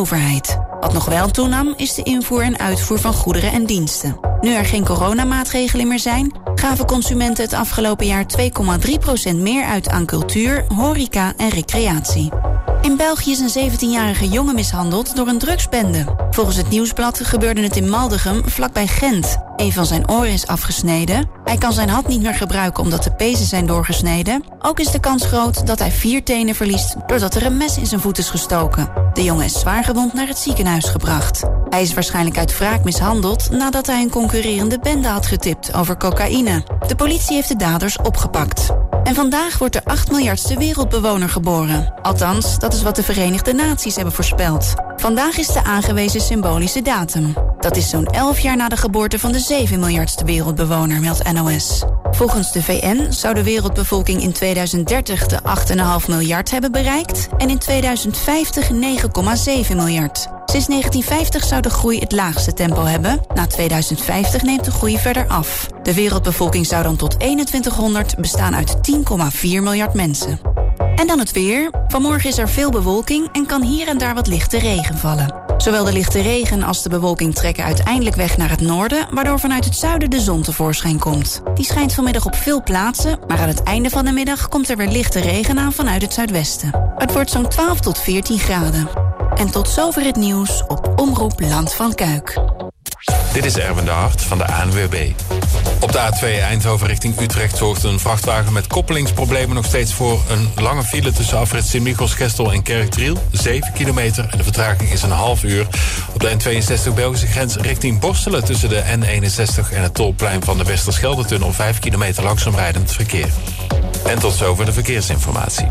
overheid. Wat nog wel toenam is de invoer en uitvoer van goederen en diensten. Nu er geen coronamaatregelen meer zijn, gaven consumenten het afgelopen jaar 2,3% meer uit aan cultuur, horeca en recreatie. In België is een 17-jarige jongen mishandeld door een drugsbende. Volgens het nieuwsblad gebeurde het in Maldegem, vlakbij Gent. Een van zijn oren is afgesneden. Hij kan zijn hand niet meer gebruiken omdat de pezen zijn doorgesneden. Ook is de kans groot dat hij vier tenen verliest doordat er een mes in zijn voet is gestoken. De jongen is zwaargewond naar het ziekenhuis gebracht. Hij is waarschijnlijk uit wraak mishandeld nadat hij een concurrerende bende had getipt over cocaïne. De politie heeft de daders opgepakt. En vandaag wordt de 8 miljardste wereldbewoner geboren. Althans, dat is wat de Verenigde Naties hebben voorspeld. Vandaag is de aangewezen symbolische datum. Dat is zo'n 11 jaar na de geboorte van de 7 miljardste wereldbewoner, meldt NOS. Volgens de VN zou de wereldbevolking in 2030 de 8,5 miljard hebben bereikt... en in 2050 9,7 miljard. Sinds 1950 zou de groei het laagste tempo hebben. Na 2050 neemt de groei verder af. De wereldbevolking zou dan tot 2100 bestaan uit 10,4 miljard mensen. En dan het weer. Vanmorgen is er veel bewolking en kan hier en daar wat lichte regen vallen. Zowel de lichte regen als de bewolking trekken uiteindelijk weg naar het noorden... waardoor vanuit het zuiden de zon tevoorschijn komt. Die schijnt vanmiddag op veel plaatsen... maar aan het einde van de middag komt er weer lichte regen aan vanuit het zuidwesten. Het wordt zo'n 12 tot 14 graden. En tot zover het nieuws op Omroep Land van Kuik. Dit is Erwin de Hart van de ANWB. Op de A2 Eindhoven richting Utrecht zorgt een vrachtwagen met koppelingsproblemen nog steeds voor een lange file tussen afrit Sint-Michels-Gestel en Kerkdriel. 7 kilometer en de vertraging is een half uur. Op de N62 Belgische grens richting Borstelen tussen de N61 en het tolplein van de Westerschelde-tunnel 5 kilometer langzaam rijdend verkeer. En tot zover de verkeersinformatie.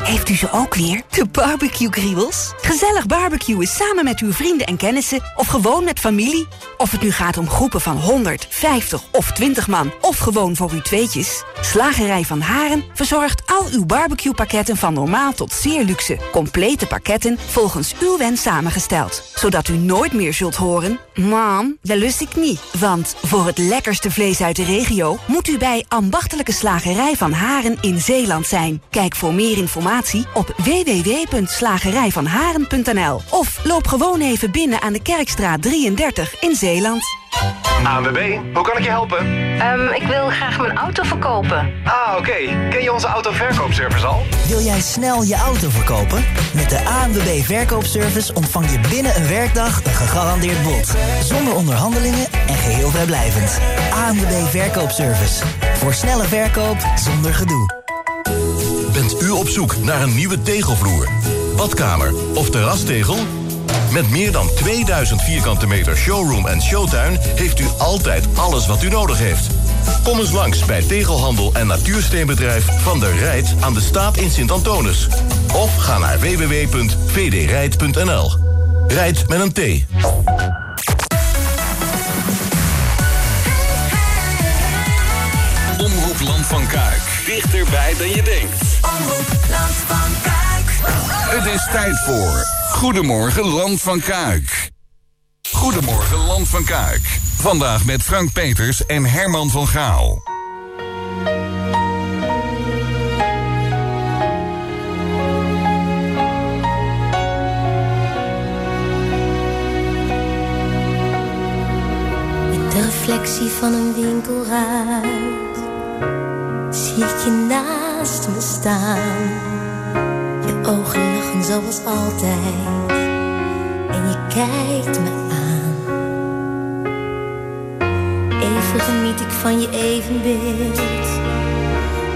Heeft u ze ook weer? De barbecue kriebels? Gezellig barbecuen samen met uw vrienden en kennissen of gewoon met familie. Of het nu gaat om groepen van 100, 50 of 20 man of gewoon voor uw tweetjes. Slagerij van Haren verzorgt al uw barbecuepakketten van normaal tot zeer luxe. Complete pakketten volgens uw wens samengesteld. Zodat u nooit meer zult horen... Mam, dat lust ik niet. Want voor het lekkerste vlees uit de regio... moet u bij ambachtelijke slagerij van Haren in Zeeland zijn. Kijk voor meer informatie op www.slagerijvanharen.nl Of loop gewoon even binnen aan de Kerkstraat 33 in Zeeland. ANWB, hoe kan ik je helpen? Ehm, ik wil graag mijn auto verkopen. Ah, oké. Ken je onze autoverkoopservice al? Wil jij snel je auto verkopen? Met de ANWB Verkoopservice ontvang je binnen een werkdag een gegarandeerd bod. Zonder onderhandelingen en geheel vrijblijvend. ANWB Verkoopservice. Voor snelle verkoop zonder gedoe. Bent u op zoek naar een nieuwe tegelvloer, badkamer of terrastegel? Met meer dan 2000 vierkante meter showroom en showtuin heeft u altijd alles wat u nodig heeft. Kom eens langs bij Tegelhandel en Natuursteenbedrijf Van der Rijt aan de Staat in Sint-Antonis. Of ga naar www.vdrijt.nl. Rijt met een T. Omroep Land van Kuik. Dichterbij dan je denkt. Omroep Land van Kuik. Het is tijd voor Goedemorgen Land van Kuik. Goedemorgen Land van Kuik. Vandaag met Frank Peters en Herman van Gaal. De reflectie van een winkelruit ik je naast me staan. Je ogen lachen zoals altijd en je kijkt me aan. Even geniet ik van je evenbeeld,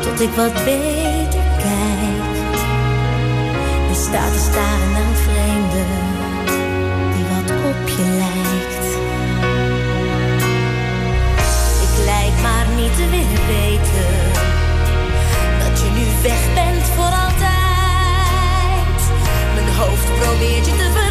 tot ik wat beter kijk. En sta te staren naar een vreemde die wat op je lijkt. Ik lijk maar niet te willen weten je weg bent voor altijd. Mijn hoofd probeert je te vergeten,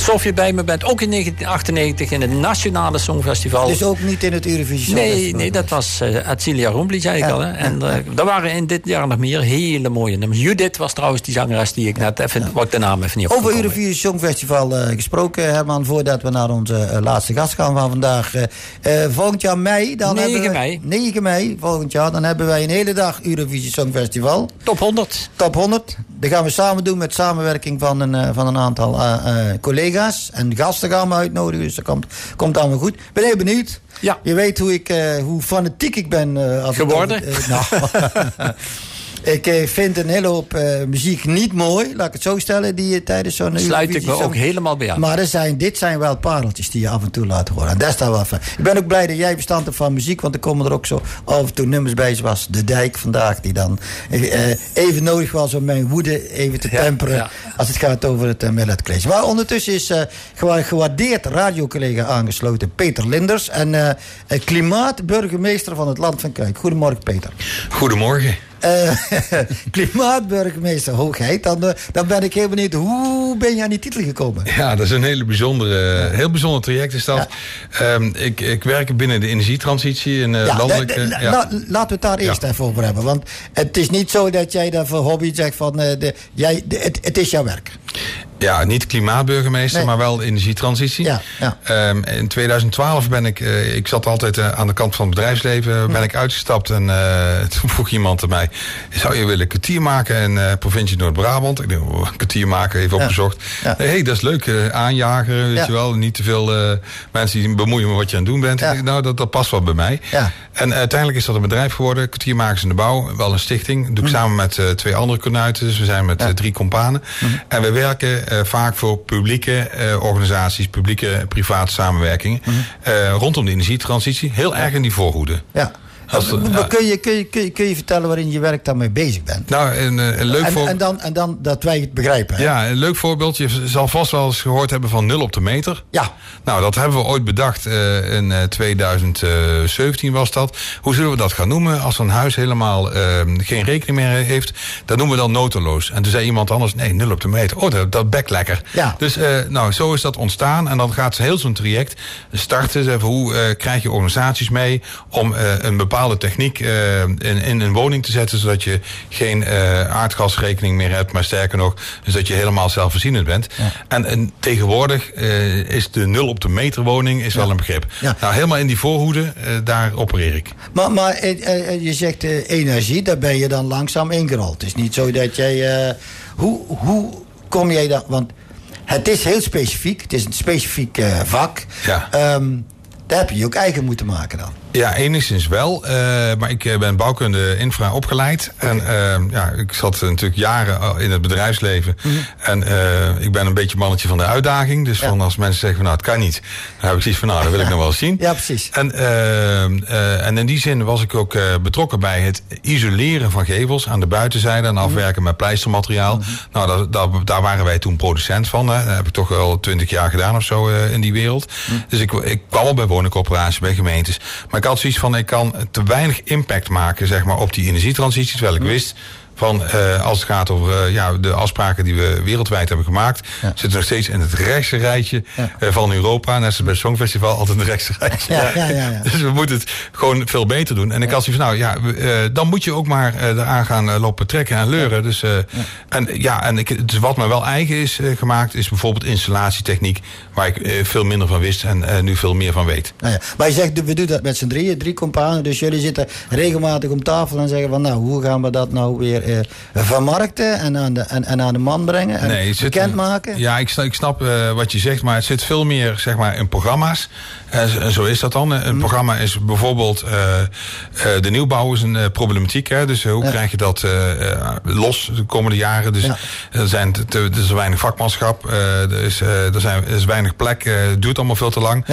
Alsof je bij me bent, ook in 1998 in het Nationale Songfestival. Dus ook niet in het Eurovisie Nee, Songfestival? nee, dat was uh, Atsilia Rombly, zei ik Ja, al. Hè? En eh er waren in dit jaar nog meer hele mooie nummers. Judith was trouwens die zangeres die ik net even, wat de naam even niet Over. Eurovisie Songfestival eh, gesproken, Herman, voordat we naar onze eh, laatste gast gaan van vandaag. Eh, eh, volgend jaar mei, dan 9 hebben we, mei. 9 mei, volgend jaar, dan hebben wij een hele dag Eurovisie Songfestival. Top 100. Top 100. Dat gaan we samen doen met samenwerking van een, eh, van een aantal eh, eh, collega's. En gasten gaan we uitnodigen, dus dat komt, komt allemaal goed. Ben heel benieuwd. Ja. Je weet hoe, ik, eh, hoe fanatiek ik ben. eh, als Geworden? over- eh, nou. Ik eh, vind een hele hoop eh, muziek niet mooi, laat ik het zo stellen, die je tijdens zo'n Sluit ik me ook helemaal bij aan. Maar er zijn, dit zijn wel pareltjes die je af en toe laat horen. En dat is daar wel van. Ik ben ook blij dat jij verstand hebt van muziek, want er komen er ook zo af en toe nummers bij, zoals De Dijk vandaag, die dan eh, even nodig was om mijn woede even te Ja, temperen ja. als het gaat over het uh, Millet College. Maar ondertussen is eh, gewa- gewaardeerd radiocollega aangesloten, Peter Linders, en eh, eh, klimaatburgemeester van het Land van Kuik. Goedemorgen, Peter. Goedemorgen. Eh, klimaatburgemeester Hoogheid, dan, eh, dan ben ik heel benieuwd, hoe ben je aan die titel gekomen? Ja, dat is een hele bijzondere, heel bijzonder traject is dat. Ehm, ik, ik werk binnen de energietransitie en eh, Ja, landelijke... la- laten we het daar eerst even over hebben. Want het is niet zo dat jij daar voor hobby zegt van... de, jij, de- het, het is jouw werk. Ja, niet klimaatburgemeester, Nee. maar wel energietransitie. Ja, ja. Ehm, in 2012 ben ik, eh, ik zat altijd eh, aan de kant van het bedrijfsleven, ben ik uitgestapt en eh, toen vroeg iemand aan mij, zou je willen kwartier maken in provincie Noord-Brabant? Ik denk, oh, een kwartier maken, even opgezocht. Hé, hey, dat is leuk, aanjagen, weet je wel. Niet te veel mensen die bemoeien met wat je aan het doen bent. Denk, nou, dat, dat past wel bij mij. Ja. En uiteindelijk is dat een bedrijf geworden, kwartiermakers in de bouw, wel een stichting. Dat doe ik samen met twee andere konuiten, dus we zijn met drie companen. En we werken eh, vaak voor publieke eh, organisaties, publieke private samenwerkingen, eh, rondom de energietransitie. Heel erg in die voorhoede. Ja. Als- Maar ja. kun, je, kun, je, kun, je, kun je vertellen waarin je werk daarmee bezig bent? Nou, een, eh, een leuk en, voorbeeld. en, dan, en dan dat wij het begrijpen. hè? Ja, een leuk voorbeeld. Je zal vast wel eens gehoord hebben van nul op de meter. Ja. Nou, dat hebben we ooit bedacht eh, in eh, 2017 was dat. Hoe zullen we dat gaan noemen? Als een huis helemaal eh, geen rekening meer heeft, dan noemen we dat noteloos. En toen zei iemand anders, nee, nul op de meter. Oh, dat, dat bek lekker. Ja. Dus eh, nou, zo is dat ontstaan. En dan gaat heel zo'n traject starten. Zeggen, hoe eh, krijg je organisaties mee om eh, een bepaalde techniek eh, in, in een woning te zetten, zodat je geen eh, aardgasrekening meer hebt, maar sterker nog, dus dat je helemaal zelfvoorzienend bent. En, en tegenwoordig eh, is de nul op de meter woning is wel een begrip. Ja. Nou, helemaal in die voorhoede, daar opereer ik. Maar, maar je zegt energie, daar ben je dan langzaam ingerold. Het is niet zo dat jij... hoe, hoe kom jij daar... Want het is heel specifiek. Het is een specifiek vak. Ja. Ehm, daar heb je je ook eigen moeten maken dan. Ja, enigszins wel. eh, maar ik eh, ben bouwkunde infra opgeleid. En eh, ja, ik zat natuurlijk jaren al in het bedrijfsleven. En eh, ik ben een beetje mannetje van de uitdaging. Dus van als mensen zeggen, van, nou, het kan niet. Dan heb ik zoiets van, nou, dat wil ik nog wel eens zien. Ja, precies. En, eh, eh, en in die zin was ik ook eh, betrokken bij het isoleren van gevels aan de buitenzijde en afwerken met pleistermateriaal. Nou, daar, daar, daar waren wij toen producent van. Hè. Dat heb ik toch wel twintig jaar gedaan of zo eh, in die wereld. Dus ik, ik kwam al bij woningcorporaties, bij gemeentes. Maar ik had zoiets van, ik kan te weinig impact maken zeg maar, op die energietransitie. Terwijl ik wist van eh, als het gaat over eh, ja, de afspraken die we wereldwijd hebben gemaakt, zitten nog steeds in het rechtse rijtje eh, van Europa. Net zoals bij het Songfestival altijd in het rechtse rijtje. Ja, ja, ja, ja. Dus we moeten het gewoon veel beter doen. En ik had zoiets van, nou ja, we, dan moet je ook maar eraan gaan lopen trekken en leuren. Dus, En ja, en ik, dus wat me wel eigen is gemaakt, is bijvoorbeeld installatietechniek, waar ik veel minder van wist en nu veel meer van weet. Nou ja, maar je zegt, we doen dat met z'n drieën, drie companen. Dus jullie zitten regelmatig om tafel en zeggen van... nou, hoe gaan we dat nou weer eh, vermarkten en aan, de, en, en aan de man brengen en zit- bekendmaken? Ja, ik, snap- ik snap eh, wat je zegt, maar het zit veel meer zeg maar, in programma's. En en zo is dat dan. Een programma is bijvoorbeeld eh, eh, de nieuwbouw is een eh, problematiek. Hè? Dus eh, hoe krijg je dat eh, eh, los de komende jaren? Dus er, zijn te, er is weinig vakmanschap, eh, er, is, eh, er, zijn, er is weinig plek, eh, het duurt allemaal veel te lang.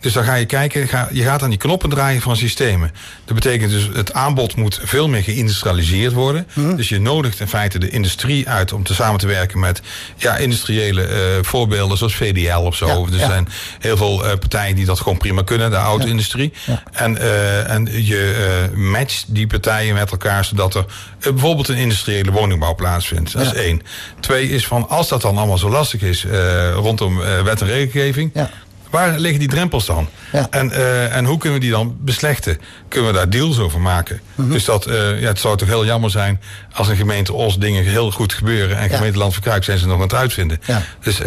Dus dan ga je kijken, ga, je gaat aan die knoppen draaien van systemen. Dat betekent dus het aanbod moet veel meer geïndustrialiseerd worden. Dus je nodigt in feite de industrie uit om te samen te werken met ja, industriële eh, voorbeelden zoals VDL of zo. er zijn heel veel eh, partijen die dat gewoon prima kunnen, de auto-industrie. En, eh, en je matcht die partijen met elkaar zodat er bijvoorbeeld een industriële woningbouw plaatsvindt. Dat is één. Twee is van als dat dan allemaal zo lastig is rondom wet en regelgeving. Waar liggen die drempels dan? En, uh, en hoe kunnen we die dan beslechten? Kunnen we daar deals over maken? Mhm. Dus dat, uh, ja, het zou toch heel jammer zijn als een gemeente Os dingen heel goed gebeuren en gemeente Land zijn ze nog aan het uitvinden. Dus, uh,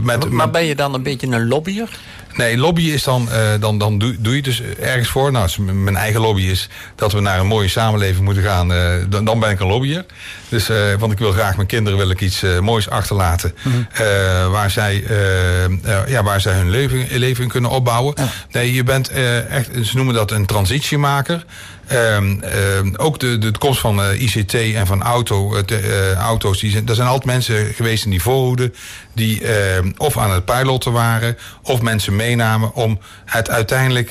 met, maar ben je dan een beetje een lobbyer? Nee, lobby is dan, uh, dan, dan doe, doe je dus ergens voor. Nou, mijn eigen lobby is dat we naar een mooie samenleving moeten gaan. Uh, dan, dan, ben ik een lobbyer. Dus, uh, want ik wil graag mijn kinderen wil ik iets moois achterlaten. Mm -hmm. waar, zij, ja, waar zij hun leven, leven in kunnen opbouwen. Ja. Nee, je bent echt, ze noemen dat een transitiemaker. Um, um, ook de, de komst van uh, ICT en van auto, de, uh, auto's. Die zijn, er zijn altijd mensen geweest in die voorhoede. die uh, of aan het piloten waren. of mensen meenamen om het uiteindelijk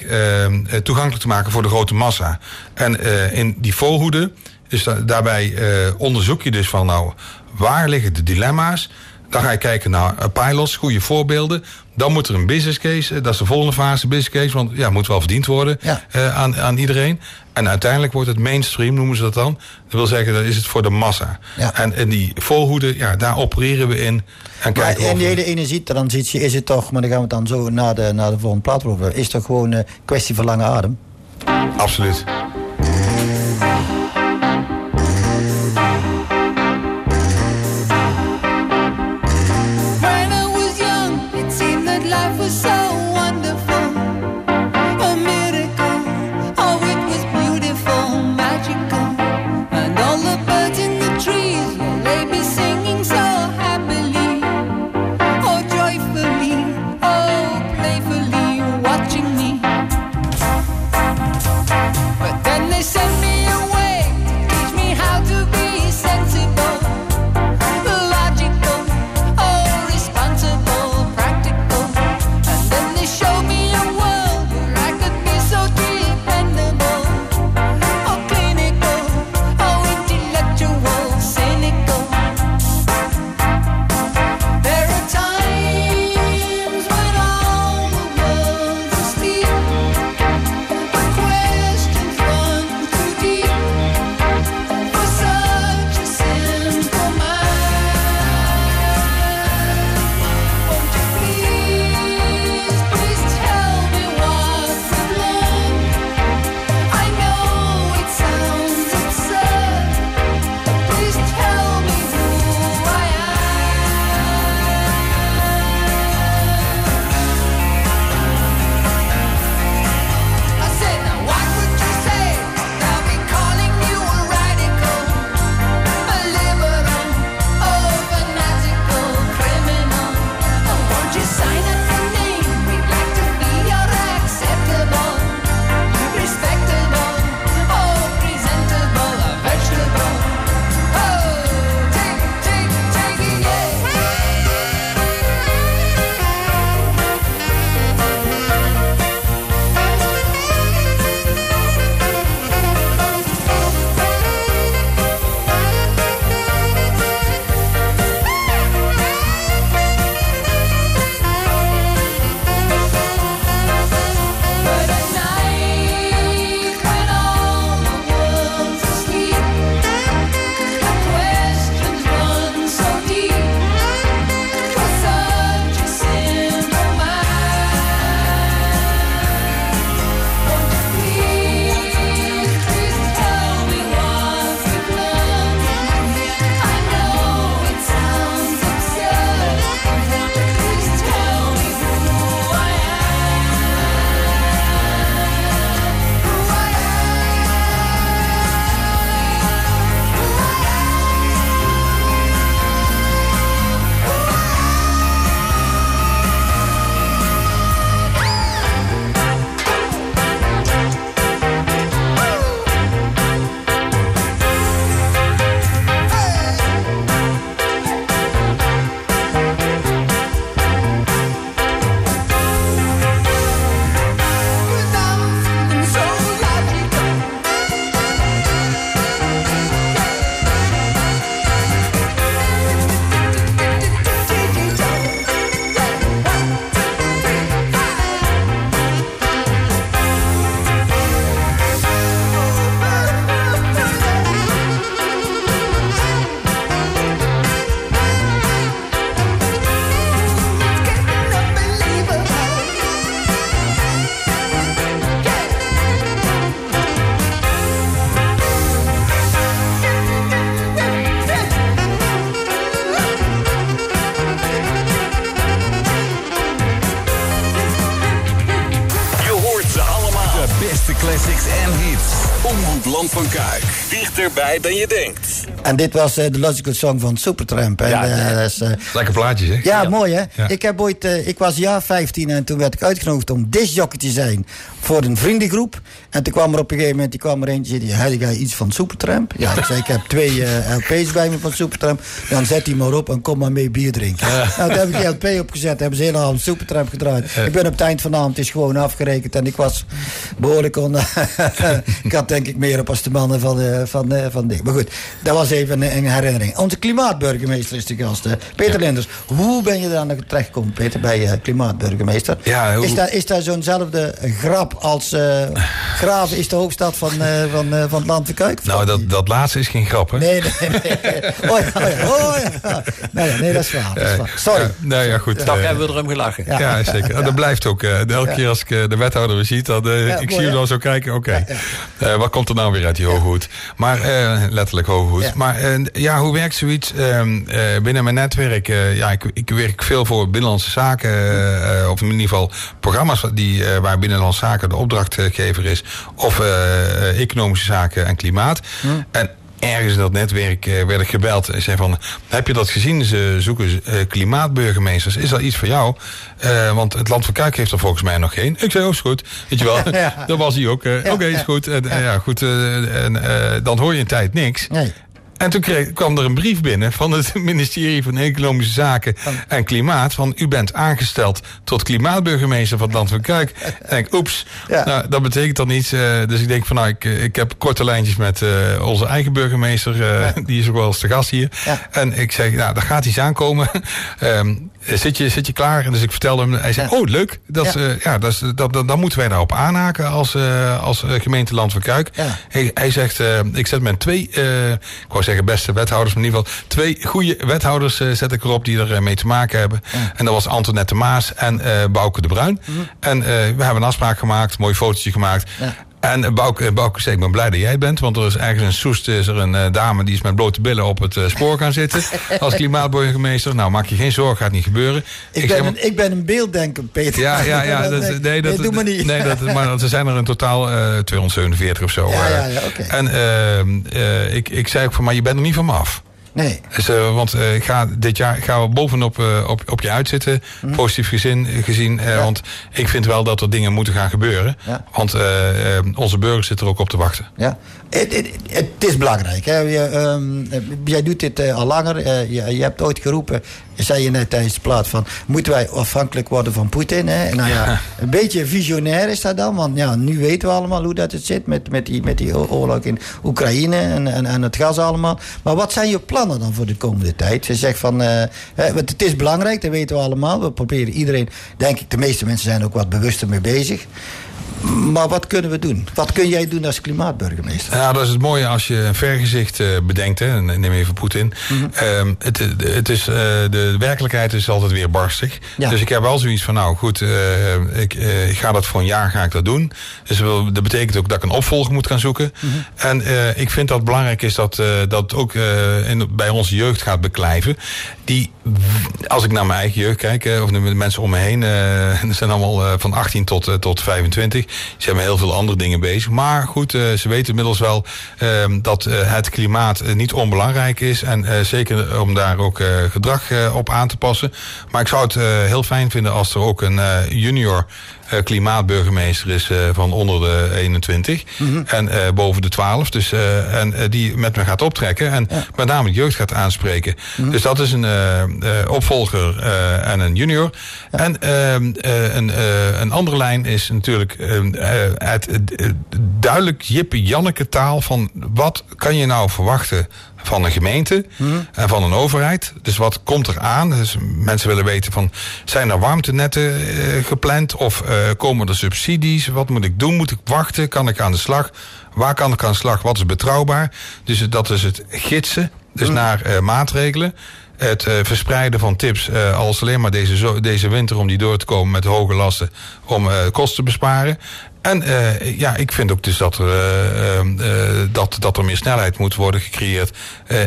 toegankelijk te maken voor de grote massa. En in die voorhoede. Dus da daarbij onderzoek je dus van nou. waar liggen de dilemma's? Dan ga je kijken naar pilots, goede voorbeelden. Dan moet er een business case, dat is de volgende fase, business case. Want ja, moet wel verdiend worden ja. uh, aan, aan iedereen. En uiteindelijk wordt het mainstream, noemen ze dat dan. Dat wil zeggen, dat is het voor de massa. Ja. En, en die voorhoede, ja, daar opereren we in. En maar kijken in die hele energietransitie is het toch, maar dan gaan we het dan zo naar de, naar de volgende plaat over. Is toch gewoon een kwestie van lange adem? Absoluut. classics en hits. Omroep Land van Kuik. Dichterbij dan je denkt. En dit was eh, de Logical Song van Supertramp. Ja, eh, eh, Lekker plaatje, hè? Ja, mooi, hè? Ik, heb ooit, ik was jaar 15 en toen werd ik uitgenodigd om disjockey te zijn voor een vriendengroep. En toen kwam er op een gegeven moment die kwam er eentje die zei, jij iets van Supertramp? Ja, ik zei, ik heb twee eh, LP's bij me van Supertramp. Dan zet die maar op en kom maar mee bier drinken. Nou, toen heb ik die LP opgezet, hebben ze hele avond Supertramp gedraaid. Ik ben op het eind van de avond, is gewoon afgerekend en ik was behoorlijk on... ik had denk ik meer op als de mannen van, eh, van, eh, van ding. Maar goed, dat was even een, een herinnering. Onze klimaatburgemeester is de gast. Peter Linders, hoe ben je daar nog terechtgekomen, Peter, bij klimaatburgemeester? Ja, hoe- Is daar, is daar zo'nzelfde grap als eh, Graven is de hoofdstad van, eh, van, eh, van het land van Kuik? Nou, dat, dat laatste is geen grap, hè? Nee, nee, nee. Oh ja, oh ja, oh ja. Nee, nee, dat is waar. Dat is waar. Sorry. Ja, nou ja, goed. Toch hebben we erom gelachen. Ja, zeker. En Dat blijft ook. eh, elke Ja. keer als ik de wethouder weer zie, dan, Ja, ik mooi, zie hem dan zo kijken. Oké, Eh, wat komt er nou weer uit die hoge hoed? Maar eh, letterlijk hoge hoed. Ja. Maar eh, ja, hoe werkt zoiets Ehm, eh, binnen mijn netwerk? eh, ja, ik, ik werk veel voor binnenlandse zaken, of in ieder geval programma's die, eh, waar binnenlandse zaken de opdrachtgever is, of eh, eh, economische zaken en klimaat. En ergens in dat netwerk eh, werd ik gebeld en zei van... heb je dat gezien? Ze zoeken klimaatburgemeesters. Is dat iets voor jou? Want het Land van Kuik heeft er volgens mij nog geen. Ik zei, oh, is goed. Weet je wel, Ja. dat was hij ook. Ja, Oké, is ja. goed. En, ja, goed en, dan hoor je een tijd niks. Nee. En toen kreeg, kwam er een brief binnen van het ministerie van Economische Zaken en Klimaat. Van u bent aangesteld tot klimaatburgemeester van het Land van Kuik. En ik, oeps, Ja. nou, dat betekent dan niets. eh, dus ik denk van nou, ik, eh, ik heb korte lijntjes met eh, onze eigen burgemeester. Die is ook wel eens te gast hier. Ja. En ik zeg, nou, daar gaat iets aankomen. Ehm, zit, je, zit je klaar? En dus ik vertelde hem, hij zei, Ja. oh leuk. Dat, Ja. eh, ja, dat is, dat, dat, dan moeten wij daarop aanhaken als, eh, als eh, gemeente Land van Kuik. Ja. Hij, hij zegt, eh, ik zet mijn twee, eh, ik wou zeggen beste wethouders, maar in ieder geval twee goede wethouders eh, zet ik erop die er eh, mee te maken hebben. En dat was Antoinette Maas en eh Bouke de Bruin. En eh, we hebben een afspraak gemaakt, een mooi fotootje gemaakt. En eh, Bouke, eh, Bouke ik ben blij dat jij bent. Want er is ergens in Soest is er een eh, dame die is met blote billen op het spoor gaan zitten. als klimaatburgemeester. Nou, maak je geen zorgen, gaat niet gebeuren. Ik, ben een, ik ben een beelddenker, Peter. ja, ja, ja. Dat, nee, nee, dat, nee, doe maar niet. Nee, dat, maar er zijn er in totaal eh 247 of zo. Ja, ja, ja, oké. En ehm, eh, ik, ik zei ook van, maar je bent er niet van me af. Nee. Dus, eh, want eh, ik ga dit jaar gaan we bovenop eh, op, op je uitzitten. Mhm. Positief gezin, gezien. Want ik vind wel dat er dingen moeten gaan gebeuren. Ja. Want onze burgers zitten er ook op te wachten. Ja. Het, het, het is belangrijk. Hè. Je, ehm, jij doet dit eh, al langer. Eh, je, je hebt ooit geroepen, zei je net tijdens de plaat van... moeten wij afhankelijk worden van Poetin? Hè? Nou ja, een beetje visionair is dat dan. Want ja, nu weten we allemaal hoe dat het zit met, met, die, met die oorlog in Oekraïne en, en, en het gas allemaal. Maar wat zijn je plannen dan voor de komende tijd? Ze zegt van, eh, hè, want het is belangrijk, dat weten we allemaal. We proberen iedereen, denk ik, de meeste mensen zijn ook wat bewuster mee bezig. Maar wat kunnen we doen? Wat kun jij doen als klimaatburgemeester? Ja, dat is het mooie als je een vergezicht eh, bedenkt. Hè, neem even Poetin. Ehm, het, het is, eh, de werkelijkheid is altijd weer barstig. Ja. Dus ik heb wel zoiets van, nou goed, eh, ik, ik ga dat voor een jaar ga ik dat doen. Dus dat dat betekent ook dat ik een opvolger moet gaan zoeken. Mhm. En ik vind dat belangrijk is dat dat ook in, bij onze jeugd gaat beklijven. Die, als ik naar mijn eigen jeugd kijk, of de mensen om me heen, er zijn allemaal van 18 tot, tot 25. Ze hebben heel veel andere dingen bezig. Maar goed, eh, ze weten inmiddels wel ehm, dat eh, het klimaat eh, niet onbelangrijk is. En zeker om daar ook gedrag op aan te passen. Maar ik zou het heel fijn vinden als er ook een junior klimaatburgemeester is eh, van onder de 21 en eh, boven de 12. Dus, eh, en eh, die met me gaat optrekken en met name de jeugd gaat aanspreken. Dus dat is een eh, eh, opvolger eh, en een junior. En ehm, eh, een, eh, een andere lijn is natuurlijk ehm, eh, het eh, duidelijk Jippe Janneke taal van wat kan je nou verwachten van een gemeente en van een overheid. Dus wat komt er aan? Dus mensen willen weten van, zijn er warmtenetten eh, gepland? Of eh, komen er subsidies? Wat moet ik doen? Moet ik wachten? Kan ik aan de slag? Waar kan ik aan de slag? Wat is betrouwbaar? Dus dat is het gidsen, dus naar eh, maatregelen. Het eh, verspreiden van tips, eh, als alleen maar deze, zo- deze winter om die door te komen met hoge lasten, om eh, kosten te besparen. En eh, ja, ik vind ook dus dat er, eh, eh, dat, dat er meer snelheid moet worden gecreëerd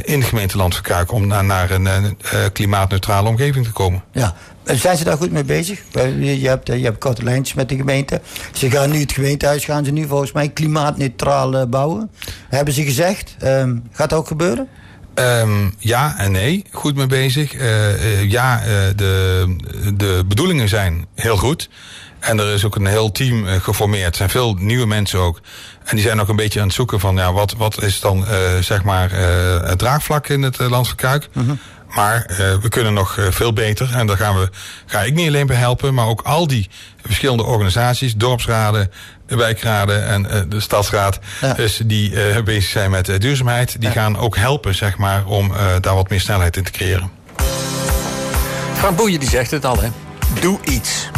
in de gemeente Landverkuik om naar, naar een klimaatneutrale omgeving te komen. Ja. En zijn ze daar goed mee bezig? Je hebt, je hebt korte lijntjes met de gemeente. Ze gaan nu het gemeentehuis gaan ze nu volgens mij klimaatneutraal bouwen. Hebben ze gezegd. Ehm, gaat dat ook gebeuren? Ehm, ja en nee, goed mee bezig. Ja, de, de bedoelingen zijn heel goed. En er is ook een heel team eh, geformeerd. Er zijn veel nieuwe mensen ook. En die zijn ook een beetje aan het zoeken van... Ja, wat, wat is dan eh, zeg maar eh, het draagvlak in het uh, Land van Kuik? Maar eh, we kunnen nog veel beter. En daar gaan we, ga ik niet alleen bij helpen... maar ook al die verschillende organisaties... dorpsraden, wijkraden en eh, de stadsraad... Dus die eh, bezig zijn met duurzaamheid... die gaan ook helpen zeg maar, om eh, daar wat meer snelheid in te creëren. Frank Boeien die zegt het al, hè. Doe iets.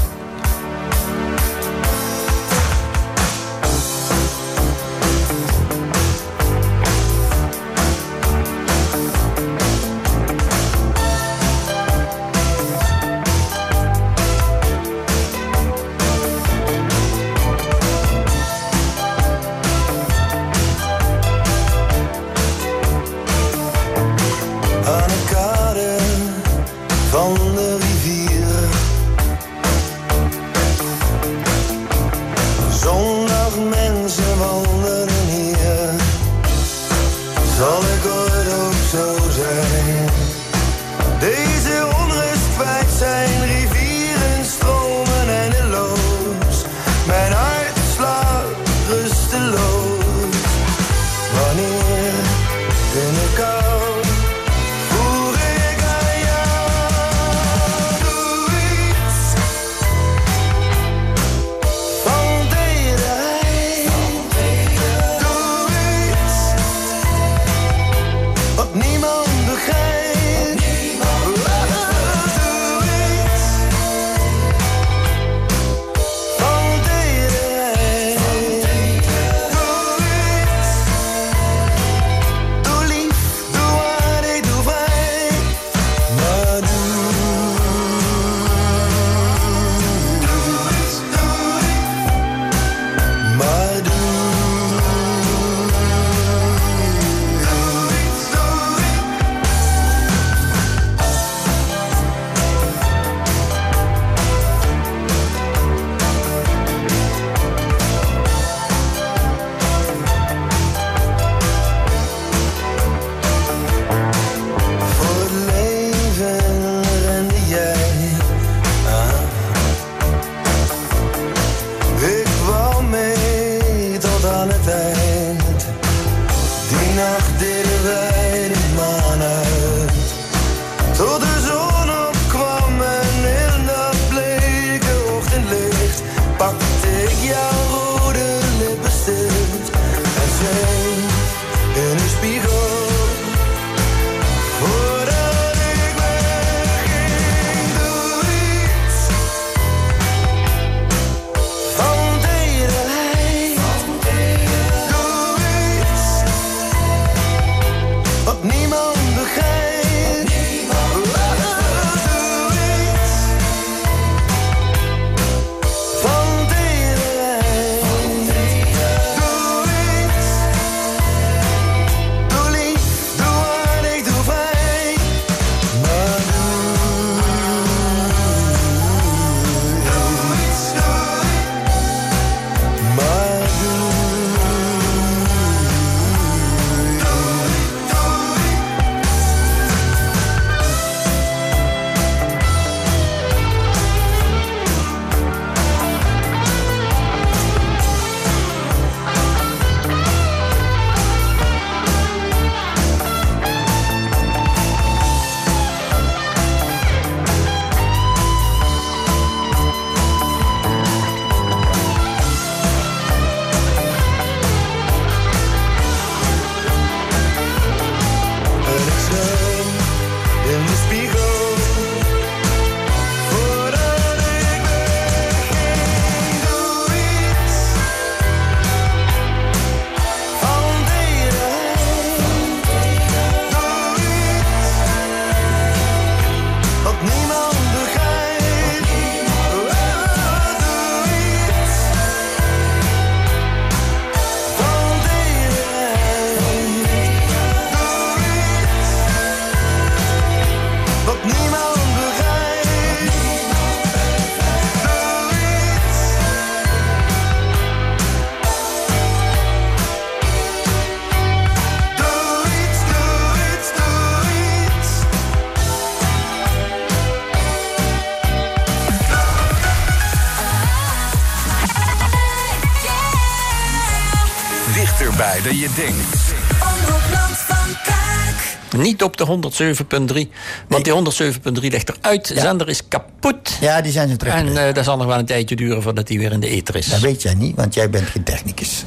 Op de 107.3, want die 107.3 ligt eruit. De zender is kapot. Ja, die zijn ze terug. En eh, dat zal nog wel een tijdje duren voordat hij weer in de ether is. Dat weet jij niet, want jij bent geen technicus.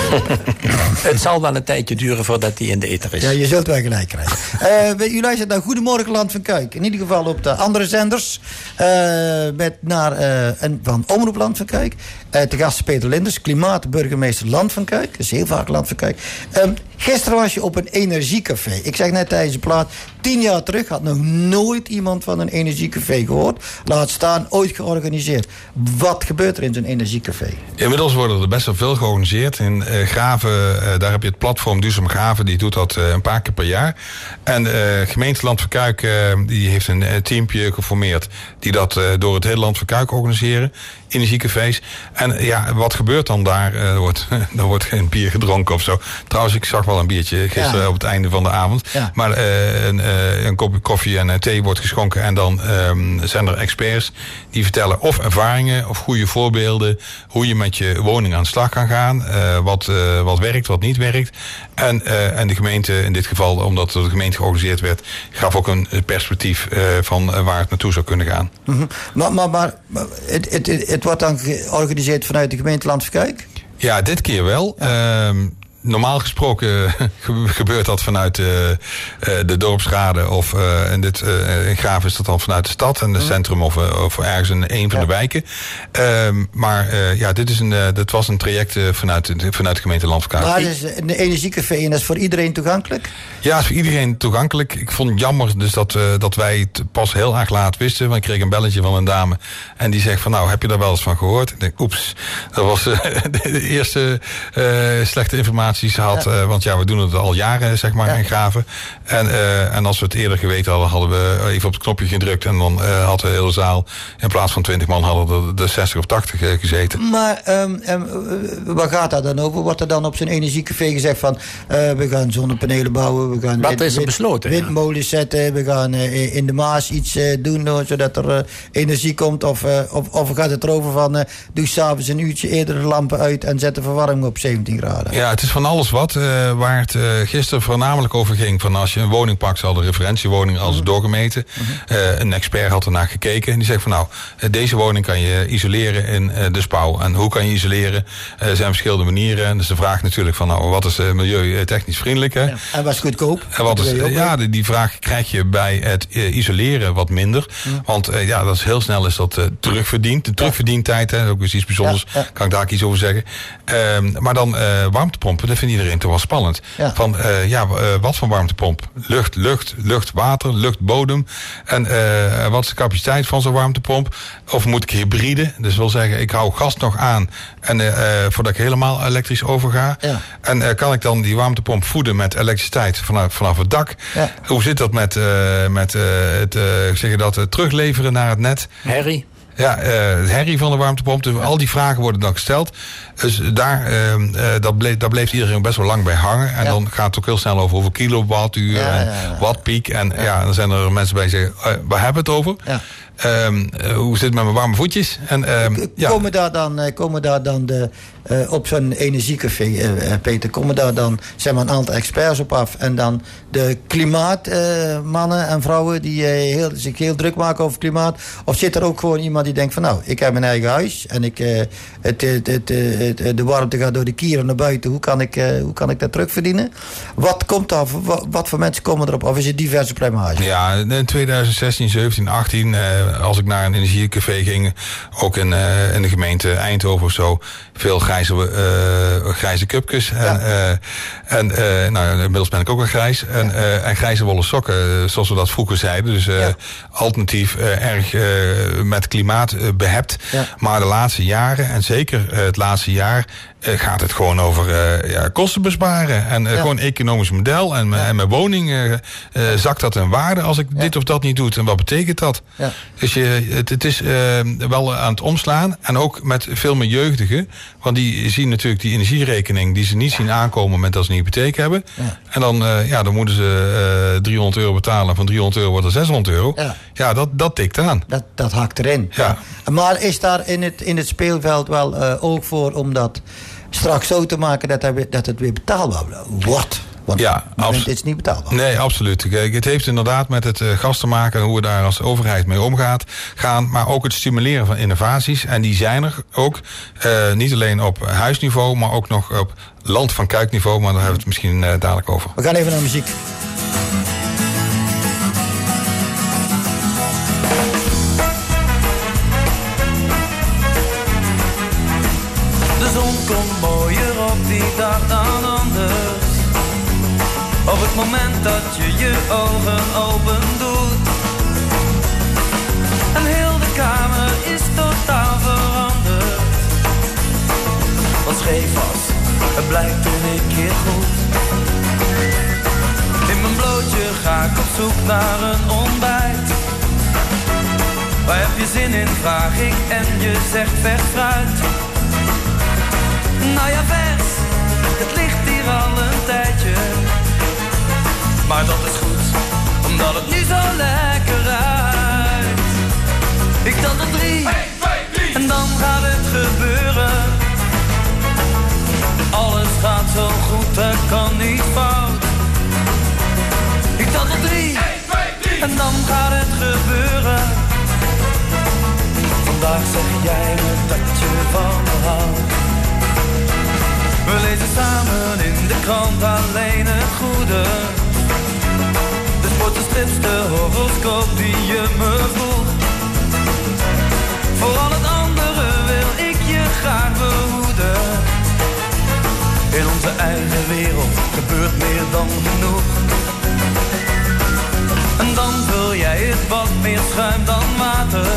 Het zal wel een tijdje duren voordat hij in de ether is. Ja, je zult wel gelijk krijgen. Eh u luistert naar Goedemorgen Land van Kuik. In ieder geval op de andere zenders. eh, met naar, eh, en van Omroep Land van Kuik. Eh te gast Peter Linders, klimaatburgemeester Land van Kuik. Dat is heel vaak Land van Kuik. Ehm, gisteren was je op een energiecafé. Ik zeg net tijdens de plaat, tien jaar terug had nog nooit iemand van een energiecafé gehoord. Laat staan, ooit georganiseerd. Wat gebeurt er in zo'n energiecafé? Inmiddels worden er best wel veel georganiseerd. In Graven, eh, daar heb je het platform Duurzaam Graven. Die doet dat eh, een paar keer per jaar. En eh gemeente Land van eh, die heeft een eh, teampje geformeerd. Die dat eh, door het hele Land van organiseren. Energiecafés. En ja, wat gebeurt dan daar? Eh, er, wordt, er wordt geen bier gedronken of zo. Trouwens, ik zag wel een biertje gisteren Ja. op het einde van de avond. Ja. Maar eh, een, eh, een kopje koffie en thee wordt geschonken. En dan ehm, zijn er experts die vertellen of ervaringen of goede voorbeelden. Hoe je met je woning aan de slag kan gaan. wat, wat werkt, wat niet werkt. En, en de gemeente, in dit geval, omdat de gemeente georganiseerd werd, gaf ook een perspectief van waar het naartoe zou kunnen gaan. Mhm. Maar, maar, maar maar het, het, het, het wordt dan georganiseerd vanuit de gemeente Land van Kuik? Ja, dit keer wel. Ehm, normaal gesproken gebe- gebeurt dat vanuit eh, eh, de dorpsraden of eh, in, dit, eh, in Graaf is dat dan vanuit de stad en het centrum of, eh, of ergens in een van de wijken. Ehm, maar eh, ja, dit, is een, eh, dit was een traject eh, vanuit, de- vanuit de gemeente Landverkaart. Maar het is een energiecafé en dat is voor iedereen toegankelijk? Ja, is voor iedereen toegankelijk. Ik vond het jammer dus dat, eh, dat wij het pas heel erg laat wisten. Want ik kreeg een belletje van een dame. En die zegt van nou, heb je daar wel eens van gehoord? Ik denk, oeps, dat was eh, de, de eerste eh, slechte informatie had. eh, want ja, we doen het al jaren, zeg maar, in Graven. En, eh, en als we het eerder geweten hadden, hadden we even op het knopje gedrukt. En dan eh, had de hele zaal, in plaats van 20 man, hadden er de 60 of 80 eh, gezeten. Maar eh, waar gaat dat dan over? Wordt er dan op zo'n energiecafé gezegd van... eh, we gaan zonnepanelen bouwen, we gaan Wat wind- is er wind- besloten, ja? windmolens zetten... we gaan in de Maas iets eh, doen zodat er energie komt... Of, eh, of, of gaat het erover van... eh, doe s'avonds een uurtje eerder de lampen uit... en zet de verwarming op 17 graden? Ja, het is van alles wat. eh, waar het eh, gisteren voornamelijk over ging. Van als je een woning pakt, zal de referentiewoning als doorgemeten. Eh, een expert had ernaar gekeken. En die zegt van nou, deze woning kan je isoleren in de spouw. En hoe kan je isoleren? Er zijn verschillende manieren. En dus de vraag natuurlijk van nou, wat is milieutechnisch vriendelijk? Hè? En was goedkoop? En wat is, ja, die, die vraag krijg je bij het isoleren wat minder. Want ja, dat is heel snel is dat terugverdiend. De terugverdientijd, hè, ook eens iets bijzonders. Kan ik daar iets over zeggen. Ehm, maar dan eh, warmtepompen, dat vindt iedereen toch wel spannend. Ja. Van, eh, ja, eh, wat voor warmtepomp? Lucht, lucht, lucht, water, lucht, bodem. En eh, wat is de capaciteit van zo'n warmtepomp? Of moet ik hybride? Dus wil zeggen, ik hou gas nog aan. En voordat ik helemaal elektrisch overga. Ja. En eh, kan ik dan die warmtepomp voeden met elektriciteit vanaf, vanaf het dak? Ja. Hoe zit dat met, eh, met eh, het eh, zeg je dat, terugleveren naar het net? Harry? Ja, eh, het herrie van de warmtepomp. Dus al die vragen worden dan gesteld. Dus daar, ehm, eh, dat bleef, daar bleef iedereen best wel lang bij hangen. En Ja. dan gaat het ook heel snel over hoeveel kilowattuur Ja, en ja, ja. wattpiek. En ja. dan zijn er mensen bij die zeggen, eh, waar hebben we het over? Ehm, eh, hoe zit het met mijn warme voetjes? En, ehm, ja. Komen daar dan, eh, komen daar dan de, eh, op zo'n energiecafé, Peter, komen daar dan zeg maar, een aantal experts op af? En dan de klimaatmannen en vrouwen die heel, zich heel druk maken over klimaat? Of zit er ook gewoon iemand die denkt van nou, ik heb mijn eigen huis en ik, het, het, de warmte gaat door de kieren naar buiten. Hoe kan ik, hoe kan ik dat terugverdienen? Wat komt daar, wat, wat voor mensen komen erop? Of is het diverse plumage? Ja, in 2016, 17, 18, eh, als ik naar een energiecafé ging, ook in, eh, in de gemeente Eindhoven of zo, veel grijze, eh, grijze cupjes. En, eh, en eh, nou, inmiddels ben ik ook wel grijs. En, eh, en grijze wollen sokken, eh, zoals we dat vroeger zeiden. Dus eh, alternatief eh, erg eh, met klimaat eh, behept. Maar de laatste jaren, en zeker eh, het laatste jaar, eh, gaat het gewoon over eh, ja, kosten besparen. En eh, Ja. gewoon economisch model. En, mijn- en mijn woning eh, eh, zakt dat in waarde als ik dit of dat niet doe. En wat betekent dat? Ja. Dus je, het, het is eh, wel aan het omslaan. En ook met veel meer jeugdigen. Want die zien natuurlijk die energierekening die ze niet zien aankomen met dat ze een hypotheek hebben. Ja. En dan, eh, ja, dan moeten ze eh 300 euro betalen. Van 300 euro wordt er 600 euro. Ja. Dat, dat tikt aan. Dat, dat hakt erin. Ja. Maar is daar in het, in het speelveld wel eh, oog voor om dat straks zo te maken dat, hij weer- dat het weer betaalbaar wordt. Want Ja, het is niet betaalbaar. Nee, absoluut. Kijk, het heeft inderdaad met het eh, gas te maken en hoe we daar als overheid mee omgaat. Gaan, maar ook het stimuleren van innovaties. En die zijn er ook. eh, niet alleen op huisniveau, maar ook nog op land van kuikniveau. Maar daar hebben we het misschien eh, dadelijk over. We gaan even naar muziek. Moment dat je je ogen open doet. En heel de kamer is totaal veranderd. Wat scheef was, het blijkt toen een keer goed. In mijn blootje ga ik op zoek naar een ontbijt. Waar heb je zin in, vraag ik en je zegt vers fruit. Nou ja, vers, het ligt hier al een tijdje. Maar dat is goed, omdat het nu zo lekker ruikt. Ik tel tot drie, en dan gaat het gebeuren. Alles gaat zo goed, er kan niet fout. Ik tel tot drie, en dan gaat het gebeuren. Vandaag zeg jij me dat je van me houdt. We lezen samen in de krant alleen het goede. De horoscoop die je me vroeg. Voor al het andere wil ik je graag behoeden. In onze eigen wereld gebeurt meer dan genoeg. En dan vul jij het wat meer schuim dan water.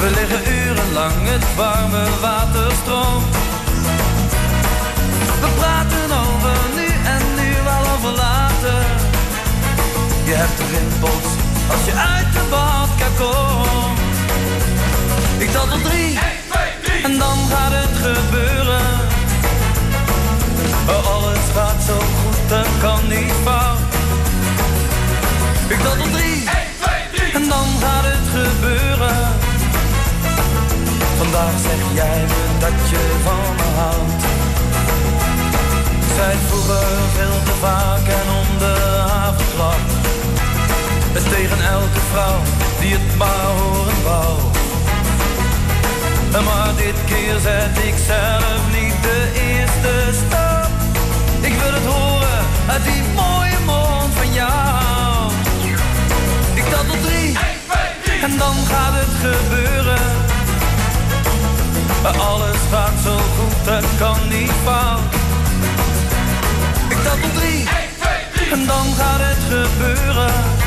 We liggen urenlang het warme water stroomt. Je hebt de rimpels als je uit de badkamer komt. Ik tel tot drie, en dan gaat het gebeuren. Oh, alles gaat zo goed, er kan niet fout. Ik tel tot drie, en dan gaat het gebeuren. Vandaag zeg jij me dat je van me houdt. Ik zei het vroeger veel te vaak en om de avondklap. Het tegen elke vrouw die het maar horen wou. Maar dit keer zet ik zelf niet de eerste stap. Ik wil het horen uit die mooie mond van jou. Ik tel tot drie, en dan gaat het gebeuren. Alles gaat zo goed, het kan niet fout. Ik tel tot drie, en dan gaat het gebeuren.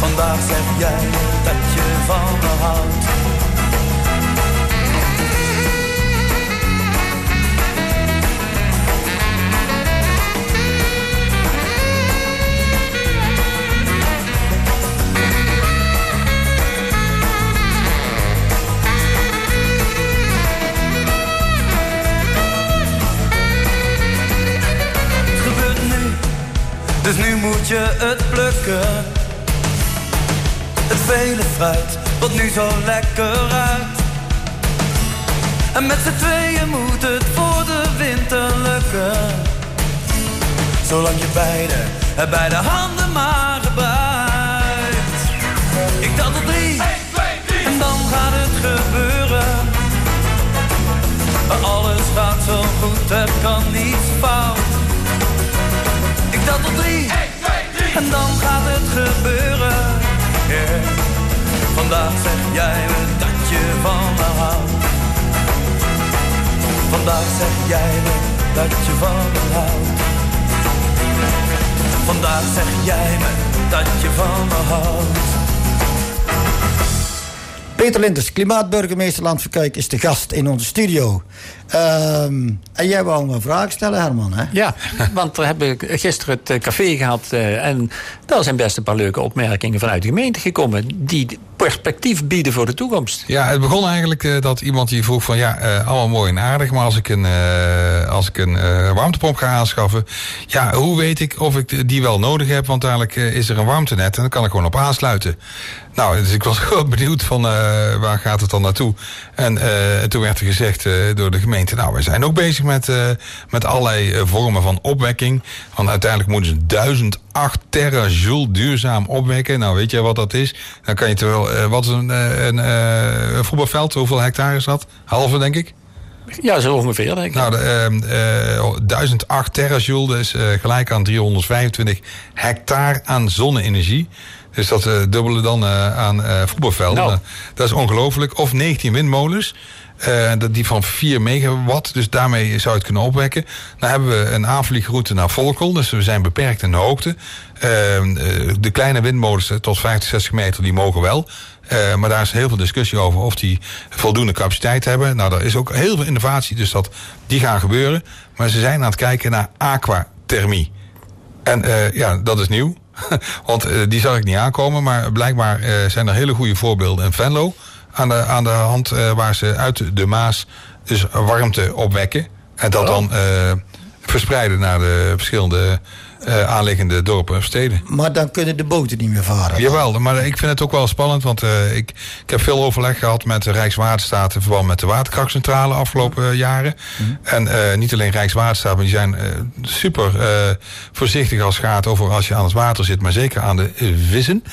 Vandaag zeg jij dat je van me houdt. Moet je het plukken. Het vele fruit, wat nu zo lekker ruikt. En met z'n tweeën moet het voor de winter lukken. Zolang je beide, beide handen maar gebruikt. Ik tel tot drie, en dan gaat het gebeuren. Alles gaat zo goed, er kan niets fout. Tel tot drie, en dan gaat het gebeuren. Vandaag zeg jij me dat je van me houdt. Vandaag zeg jij me dat je van me houdt. Vandaag zeg jij me dat je van me houdt. Peter Linders, klimaatburgemeester Land van Kuik, is de gast in onze studio. Ehm, en jij wou me een vraag stellen, Herman, hè? Ja, want we hebben gisteren het eh, café gehad eh, en daar zijn best een paar leuke opmerkingen vanuit de gemeente gekomen die perspectief bieden voor de toekomst. Ja, het begon eigenlijk eh, dat iemand die vroeg van ja, eh, allemaal mooi en aardig, maar als ik een, eh, als ik een eh, warmtepomp ga aanschaffen, ja, hoe weet ik of ik die wel nodig heb? Want dadelijk eh, is er een warmtenet en dan kan ik gewoon op aansluiten. Nou, dus ik was gewoon benieuwd van eh, waar gaat het dan naartoe? En eh, toen werd er gezegd eh, door de gemeente, nou, we zijn ook bezig met, eh, met allerlei eh, vormen van opwekking. Want uiteindelijk moeten ze 1008 terajoule duurzaam opwekken. Nou, weet je wat dat is? Dan kan je terwijl, eh, wat is een, een, een voetbalveld, hoeveel hectare is dat? Halve, denk ik? Ja, zo ongeveer, denk ik. Nou, de, ehm, eh, 1008 terajoule, eh, gelijk aan 325 hectare aan zonne-energie. Dus dat dubbele dan aan voetbalvelden. Nou. Dat is ongelooflijk. Of 19 windmolens. Eh, dat die van 4 megawatt, dus daarmee zou het kunnen opwekken. Dan hebben we een aanvliegroute naar Volkel, dus we zijn beperkt in de hoogte. Ehm, eh, de kleine windmolens eh, tot 50, 60 meter, die mogen wel. Eh, maar daar is heel veel discussie over of die voldoende capaciteit hebben. Nou, er is ook heel veel innovatie, dus dat, die gaan gebeuren. Maar ze zijn aan het kijken naar aquathermie. En eh, ja, dat is nieuw. Want eh, die zag ik niet aankomen. Maar blijkbaar eh, zijn er hele goede voorbeelden in Venlo. Aan de, aan de hand eh, waar ze uit de Maas dus warmte opwekken. En dat dan eh, verspreiden naar de verschillende eh, aanliggende dorpen en steden. Maar dan kunnen de boten niet meer varen. Jawel, maar ik vind het ook wel spannend, want eh, ik, ik heb veel overleg gehad met de Rijkswaterstaat in verband met de waterkrachtcentrale afgelopen eh, jaren. En eh, niet alleen Rijkswaterstaat, maar die zijn super voorzichtig als het gaat over als je aan het water zit, maar zeker aan de vissen.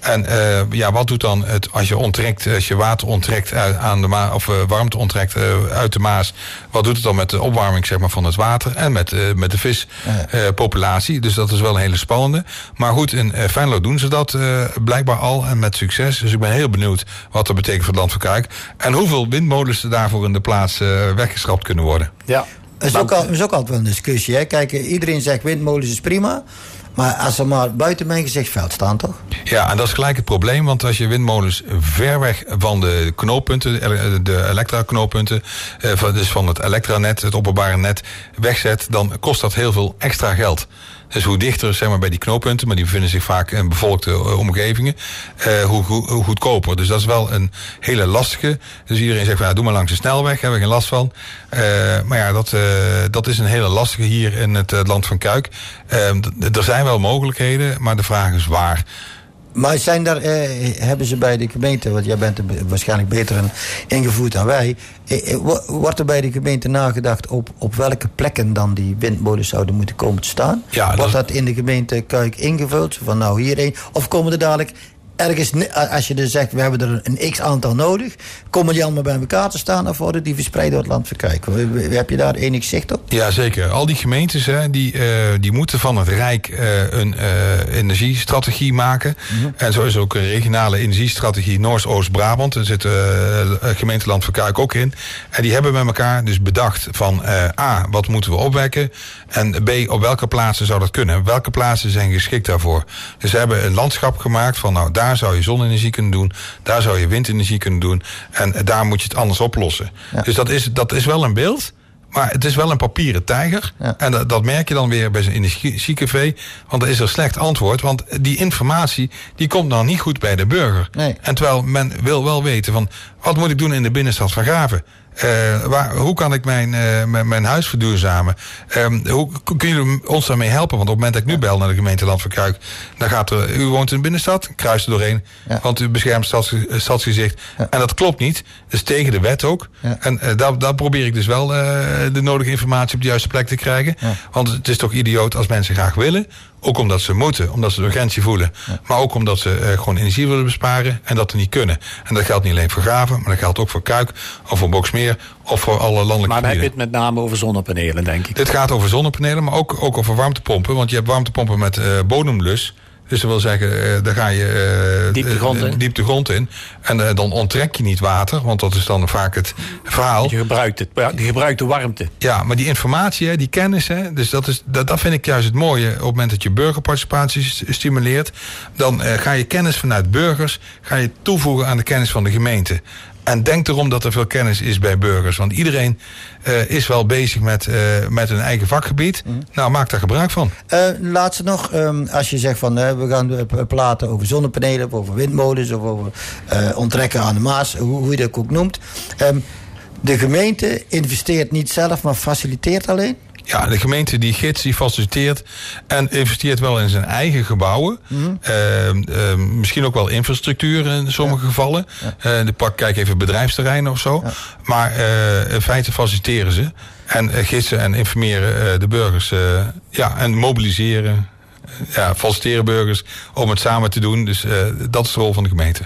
En ja, wat doet dan het als je onttrekt, als je water onttrekt uit, aan de Maas, of warmte onttrekt uit de Maas, wat doet het dan met de opwarming zeg maar, van het water en met, met de vispopulatie? Dus dat is wel een hele spannende. Maar goed, in eh, Venlo doen ze dat eh, blijkbaar al en met succes. Dus ik ben heel benieuwd wat dat betekent voor het land van Kuik. En hoeveel windmolens er daarvoor in de plaats eh, weggeschrapt kunnen worden. Ja. Dat is, ook al, is ook altijd wel een discussie. Hè? Kijk, iedereen zegt windmolens is prima. Maar als ze maar buiten mijn gezichtsveld staan, toch? Ja, en dat is gelijk het probleem. Want als je windmolens ver weg van de knooppunten, de elektra-knooppunten, eh, van- dus van het elektranet, het openbare net, wegzet, dan kost dat heel veel extra geld. Dus hoe dichter zeg maar, bij die knooppunten, maar die bevinden zich vaak in bevolkte eh, omgevingen, eh, hoe, goedkoper. Dus dat is wel een hele lastige. Dus iedereen zegt van doe maar langs de snelweg, hebben we geen last van. Eh, maar ja, dat, dat is een hele lastige hier in het land van Kuik. Eh, d- er zijn wel mogelijkheden, maar de vraag is waar. Maar zijn daar, eh, hebben ze bij de gemeente, want jij bent er waarschijnlijk beter in ingevoerd dan wij. Eh, eh, wo- wordt er bij de gemeente nagedacht op, op welke plekken dan die windmolens zouden moeten komen te staan? Ja, wordt dat in de gemeente Kuik ingevuld? Van nou hierheen. Of komen er dadelijk ergens, als je dus zegt we hebben er een x aantal nodig, komen die allemaal bij elkaar te staan of worden die verspreid door het land w- Heb je daar enig zicht op? Ja, zeker. Al die gemeentes hè, die, eh, die moeten van het Rijk eh, een eh, energiestrategie maken. En zo is ook een regionale energiestrategie Noord-Oost-Brabant. Er zit gemeenteland Verkuik ook in. En die hebben met elkaar dus bedacht van A, wat moeten we opwekken? En B, op welke plaatsen zou dat kunnen? Welke plaatsen zijn geschikt daarvoor? Dus ze hebben een landschap gemaakt van nou, daar zou je zonne-energie kunnen doen. Daar zou je windenergie kunnen doen. En daar moet je het anders oplossen. Dus dat is, dat is wel een beeld. Maar het is wel een papieren tijger. En dat, dat merk je dan weer bij zo'n energiecafé. Want er is er slecht antwoord. Want die informatie die komt dan niet goed bij de burger. En terwijl men wil wel weten van... wat moet ik doen in de binnenstad van Graven? Eh, waar, hoe kan ik mijn, eh, mijn, mijn huis verduurzamen? Ehm, hoe k- kun je ons daarmee helpen? Want op het moment dat ik nu bel naar de gemeente Land van Kuik... dan gaat er, u woont in de binnenstad, kruis er doorheen. Want u beschermt stads, stadsgezicht. En dat klopt niet. Dat is tegen de wet ook. En eh, daar, daar probeer ik dus wel de nodige informatie op de juiste plek te krijgen. Want het is toch idioot als mensen graag willen... Ook omdat ze moeten, omdat ze de urgentie voelen. Maar ook omdat ze eh, gewoon energie willen besparen en dat er niet kunnen. En dat geldt niet alleen voor Graven, maar dat geldt ook voor Kuik of voor Boksmeer of voor alle landelijke Maar dan heb je het met name over zonnepanelen, denk ik. Dit gaat over zonnepanelen, maar ook, ook over warmtepompen. Want je hebt warmtepompen met eh, bodemlus. Dus dat wil zeggen, eh, daar ga je eh, Diep de grond eh, in. diep de grond in. En dan onttrek je niet water, want dat is dan vaak het verhaal. Je gebruikt, het, je gebruikt de warmte. Ja, maar die informatie, die kennis, hè, dus dat, is, dat, dat vind ik juist het mooie. Op het moment dat je burgerparticipatie st- stimuleert, dan ga je kennis vanuit burgers ga je toevoegen aan de kennis van de gemeente. En denk erom dat er veel kennis is bij burgers. Want iedereen eh, is wel bezig met, eh, met een eigen vakgebied. Nou, maak daar gebruik van. Eh, laatste nog, ehm, als je zegt van we gaan praten over zonnepanelen, of over windmolens of over onttrekken aan de Maas, hoe, hoe je dat ook noemt. Ehm, de gemeente investeert niet zelf, maar faciliteert alleen. Ja, de gemeente die gids, die faciliteert en investeert wel in zijn eigen gebouwen. Ehm, ehm, misschien ook wel infrastructuur in sommige gevallen. Eh, de pak, kijk even bedrijfsterreinen of zo. Maar eh, in feite faciliteren ze. En eh, gidsen en informeren de burgers. ja, en mobiliseren. ja, faciliteren burgers om het samen te doen. Dus dat is de rol van de gemeente.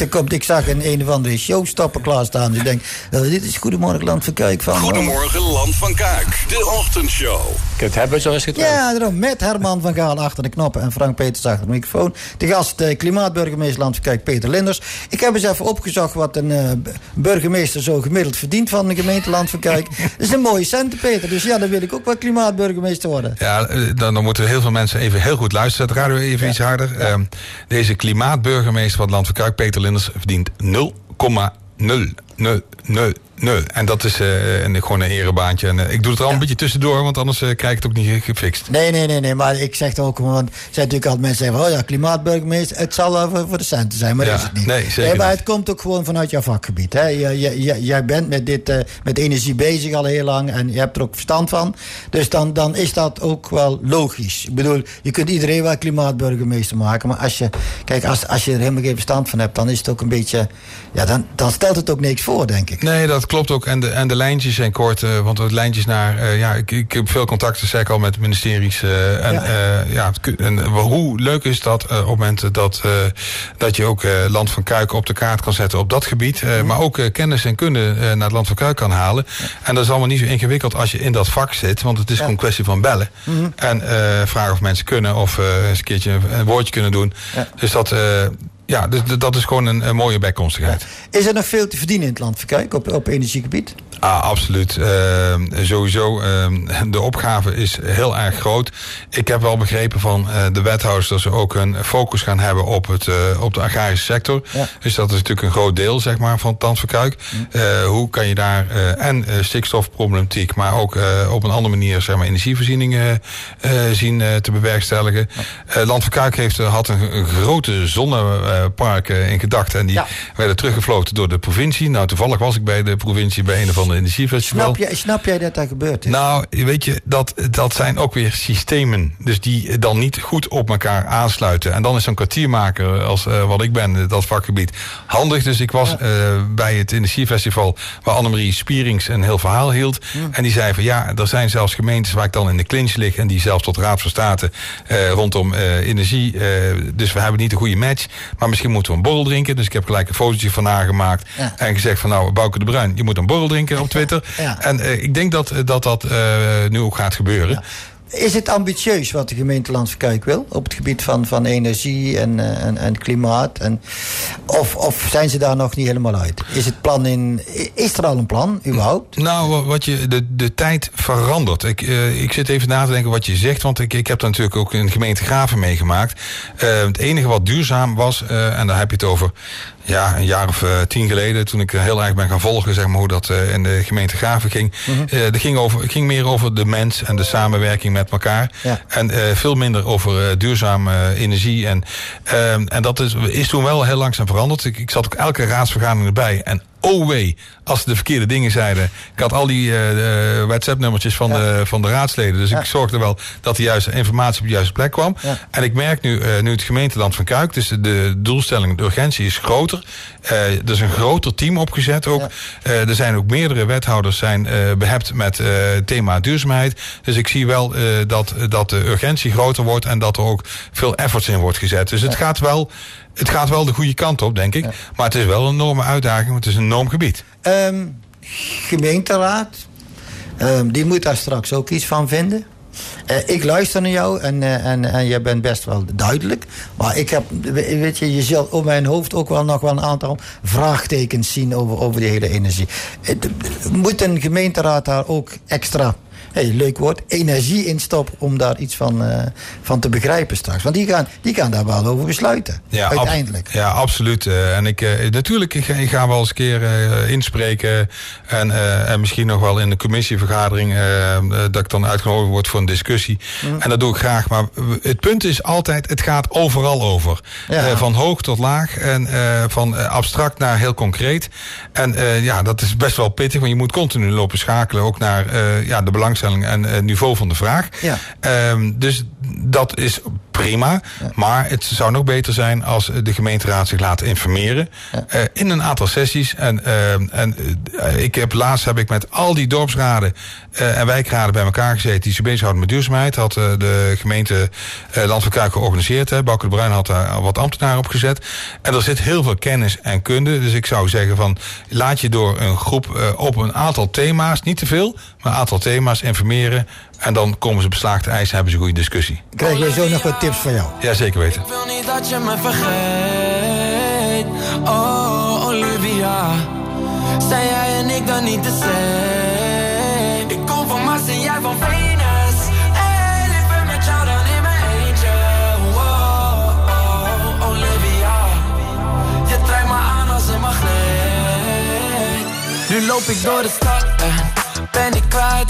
Er komt, ik zag een een of andere showstopper klaarstaan. Dus ik denk, eh, dit is Goedemorgen Land van Kuik van... Goedemorgen, Land van Kuik. De ochtendshow. Kunt hebben zoals het Ja, daarom. Met Herman van Gaal achter de knoppen en Frank Peters achter de microfoon. De gast, eh, klimaatburgemeester Land van Kuik, Peter Linders. Ik heb eens even opgezocht wat een eh, burgemeester zo gemiddeld verdient van de gemeente Land van Kuik. Dat is een mooie centen, Peter. Dus ja, dan wil ik ook wel klimaatburgemeester worden. Ja, eh, dan, dan moeten heel veel mensen even heel goed luisteren. Het radio even iets harder. Ehm, deze klimaatburgemeester van het Land van Kuik, Peter Linders, verdient 0,000 Nee, en dat is eh, een, gewoon een erebaantje. En, eh, ik doe het er al een beetje tussendoor, want anders eh, krijg ik het ook niet gefixt. Nee, nee, nee, nee, maar ik zeg het ook gewoon, want er zijn natuurlijk altijd mensen zeggen, van, oh ja, klimaatburgemeester, het zal wel voor, voor de centen zijn, maar Ja, dat is het niet. nee, zeker maar niet. het komt ook gewoon vanuit jouw vakgebied. Hè? Jij, jij- bent met, dit, met energie bezig al heel lang en je hebt er ook verstand van. Dus dan, dan is dat ook wel logisch. Ik bedoel, je kunt iedereen wel klimaatburgemeester maken, maar als je, kijk, als, als je er helemaal geen verstand van hebt, dan is het ook een beetje, ja, dan, dan stelt het ook niks voor, denk ik. Nee, dat klopt ook. En de, en de lijntjes zijn kort. eh, want het lijntjes naar... eh, ja, ik, ik heb veel contacten, zeg ik al, met ministeries. eh, en Ja. ja, het en hoe leuk is dat op momenten dat, dat je ook Land van Kuik op de kaart kan zetten op dat gebied. eh, Maar ook kennis en kunde naar het Land van Kuik kan halen. En dat is allemaal niet zo ingewikkeld als je in dat vak zit. Want het is gewoon een kwestie van bellen. Mhm. En vragen of mensen kunnen. Of eens een keertje een woordje kunnen doen. Dus dat... ja, dus dat is gewoon een, mooie bijkomstigheid. Is er nog veel te verdienen in het land? Kijk, op, op energiegebied? Ah, absoluut. Ehm, sowieso, ehm, de opgave is heel erg groot. Ik heb wel begrepen van eh, de wethouders dat ze ook een focus gaan hebben op, het, eh, op de agrarische sector. Ja. Dus dat is natuurlijk een groot deel zeg maar, van het Tand van Kuik. Eh, hoe kan je daar en stikstofproblematiek, maar ook op een andere manier zeg maar, energievoorziening eh, zien te bewerkstelligen. Eh, Land van Kuik heeft, had een, een grote zonnepark in gedachten. En die werden teruggefloten door de provincie. Nou, toevallig was ik bij de provincie bij een of ander energiefestival. Snap, jij, snap jij dat dat gebeurt? is? Nou, weet je, dat, dat zijn ook weer systemen. Dus die dan niet goed op elkaar aansluiten. En dan is zo'n kwartiermaker als eh, wat ik ben, dat vakgebied, handig. Dus ik was eh, bij het Energiefestival waar Annemarie Spierings een heel verhaal hield. En die zei van ja, er zijn zelfs gemeentes waar ik dan in de clinch lig. En die zelfs tot Raad van State eh, rondom energie. dus we hebben niet een goede match. Maar misschien moeten we een borrel drinken. Dus ik heb gelijk een fotootje van haar gemaakt. Ja. En gezegd van nou, Bouke de Bruin, je moet een borrel drinken op Twitter. Ja. En eh, ik denk dat dat, dat eh, nu ook gaat gebeuren. Is het ambitieus wat de gemeente Landsverkuik wil op het gebied van, van energie en, eh, en, en klimaat? En, of, of zijn ze daar nog niet helemaal uit? Is het plan in. Is er al een plan, überhaupt? Nou, wa- wat je, de, de tijd verandert. Ik, eh, ik zit even na te denken wat je zegt, want ik, ik heb dat natuurlijk ook in de gemeente Graven meegemaakt. Eh, het enige wat duurzaam was, eh, en daar heb je het over ja, een jaar of eh, tien geleden, toen ik heel erg ben gaan volgen, zeg maar, hoe dat eh, in de gemeente Graven ging. Eh, dat ging, over, ging meer over de mens en de samenwerking met elkaar. Ja. En eh, veel minder over eh, duurzame energie. En, ehm, en dat is, is toen wel heel langzaam veranderd. Ik, ik zat ook elke raadsvergadering erbij. En oh wee, als ze de verkeerde dingen zeiden. Ik had al die eh, eh, WhatsApp-nummertjes van, de, van de raadsleden. Dus ik zorgde wel dat de juiste informatie op de juiste plek kwam. Ja. En ik merk nu, eh, nu het gemeenteland van Kuik, dus de doelstelling, de urgentie is groter. Eh, er is een groter team opgezet ook. Er zijn ook meerdere wethouders zijn eh, behept met het thema duurzaamheid. Dus ik zie wel dat, dat de urgentie groter wordt en dat er ook veel efforts in wordt gezet. Dus het gaat wel. Het gaat wel de goede kant op, denk ik. Maar het is wel een enorme uitdaging, want het is een enorm gebied. Ehm, gemeenteraad, ehm, die moet daar straks ook iets van vinden. Eh, ik luister naar jou en, eh, en, en je bent best wel duidelijk. Maar ik heb, we- weet je, je zult op mijn hoofd ook wel nog wel een aantal vraagtekens zien over, over die hele energie. Eh, Moet een gemeenteraad daar ook extra, hey, leuk woord, energie in stoppen om daar iets van, eh, van te begrijpen straks? Want die gaan, die gaan daar wel over besluiten, Ja, ab- uiteindelijk. ja, absoluut. Eh, en ik, eh, natuurlijk, ik, ga- ik ga wel eens een keer inspreken. En, en misschien nog wel in de commissievergadering. dat ik dan uitgenodigd word voor een discussie. Mm. En dat doe ik graag. Maar het punt is altijd, het gaat overal over. Ja. Van hoog tot laag. En van abstract naar heel concreet. En ja, dat is best wel pittig. Want je moet continu lopen schakelen. Ook naar ja, de belangstelling en het niveau van de vraag. Ja. Ehm, dus dat is prima. Maar het zou nog beter zijn als de gemeenteraad zich laat informeren. eh, in een aantal sessies. En, ehm, en eh, ik heb, laatst heb ik met al die dorpsraden eh, en wijkraden bij elkaar gezeten. die zich bezighouden met duurzaamheid. Had eh, de gemeente eh, Land van Kuik georganiseerd. Hè. Bouke de Bruin had daar wat ambtenaren op gezet. En er zit heel veel kennis en kunde. Dus ik zou zeggen van laat je door een groep eh, op een aantal thema's, niet te veel, maar een aantal thema's informeren. En dan komen ze beslaagd ijs en hebben ze een goede discussie. Krijg je zo nog wat tips van jou? Ja, zeker weten. Ik wil niet dat je me vergeet. Oh, Olivia. Zijn jij en ik dan niet de same? Ik kom van Mars en jij van Venus. Hey, liever met jou dan in mijn eentje. Oh, oh, Olivia. Je trekt me aan als een magneet. Nu Nu loop ik door de stad en ben ik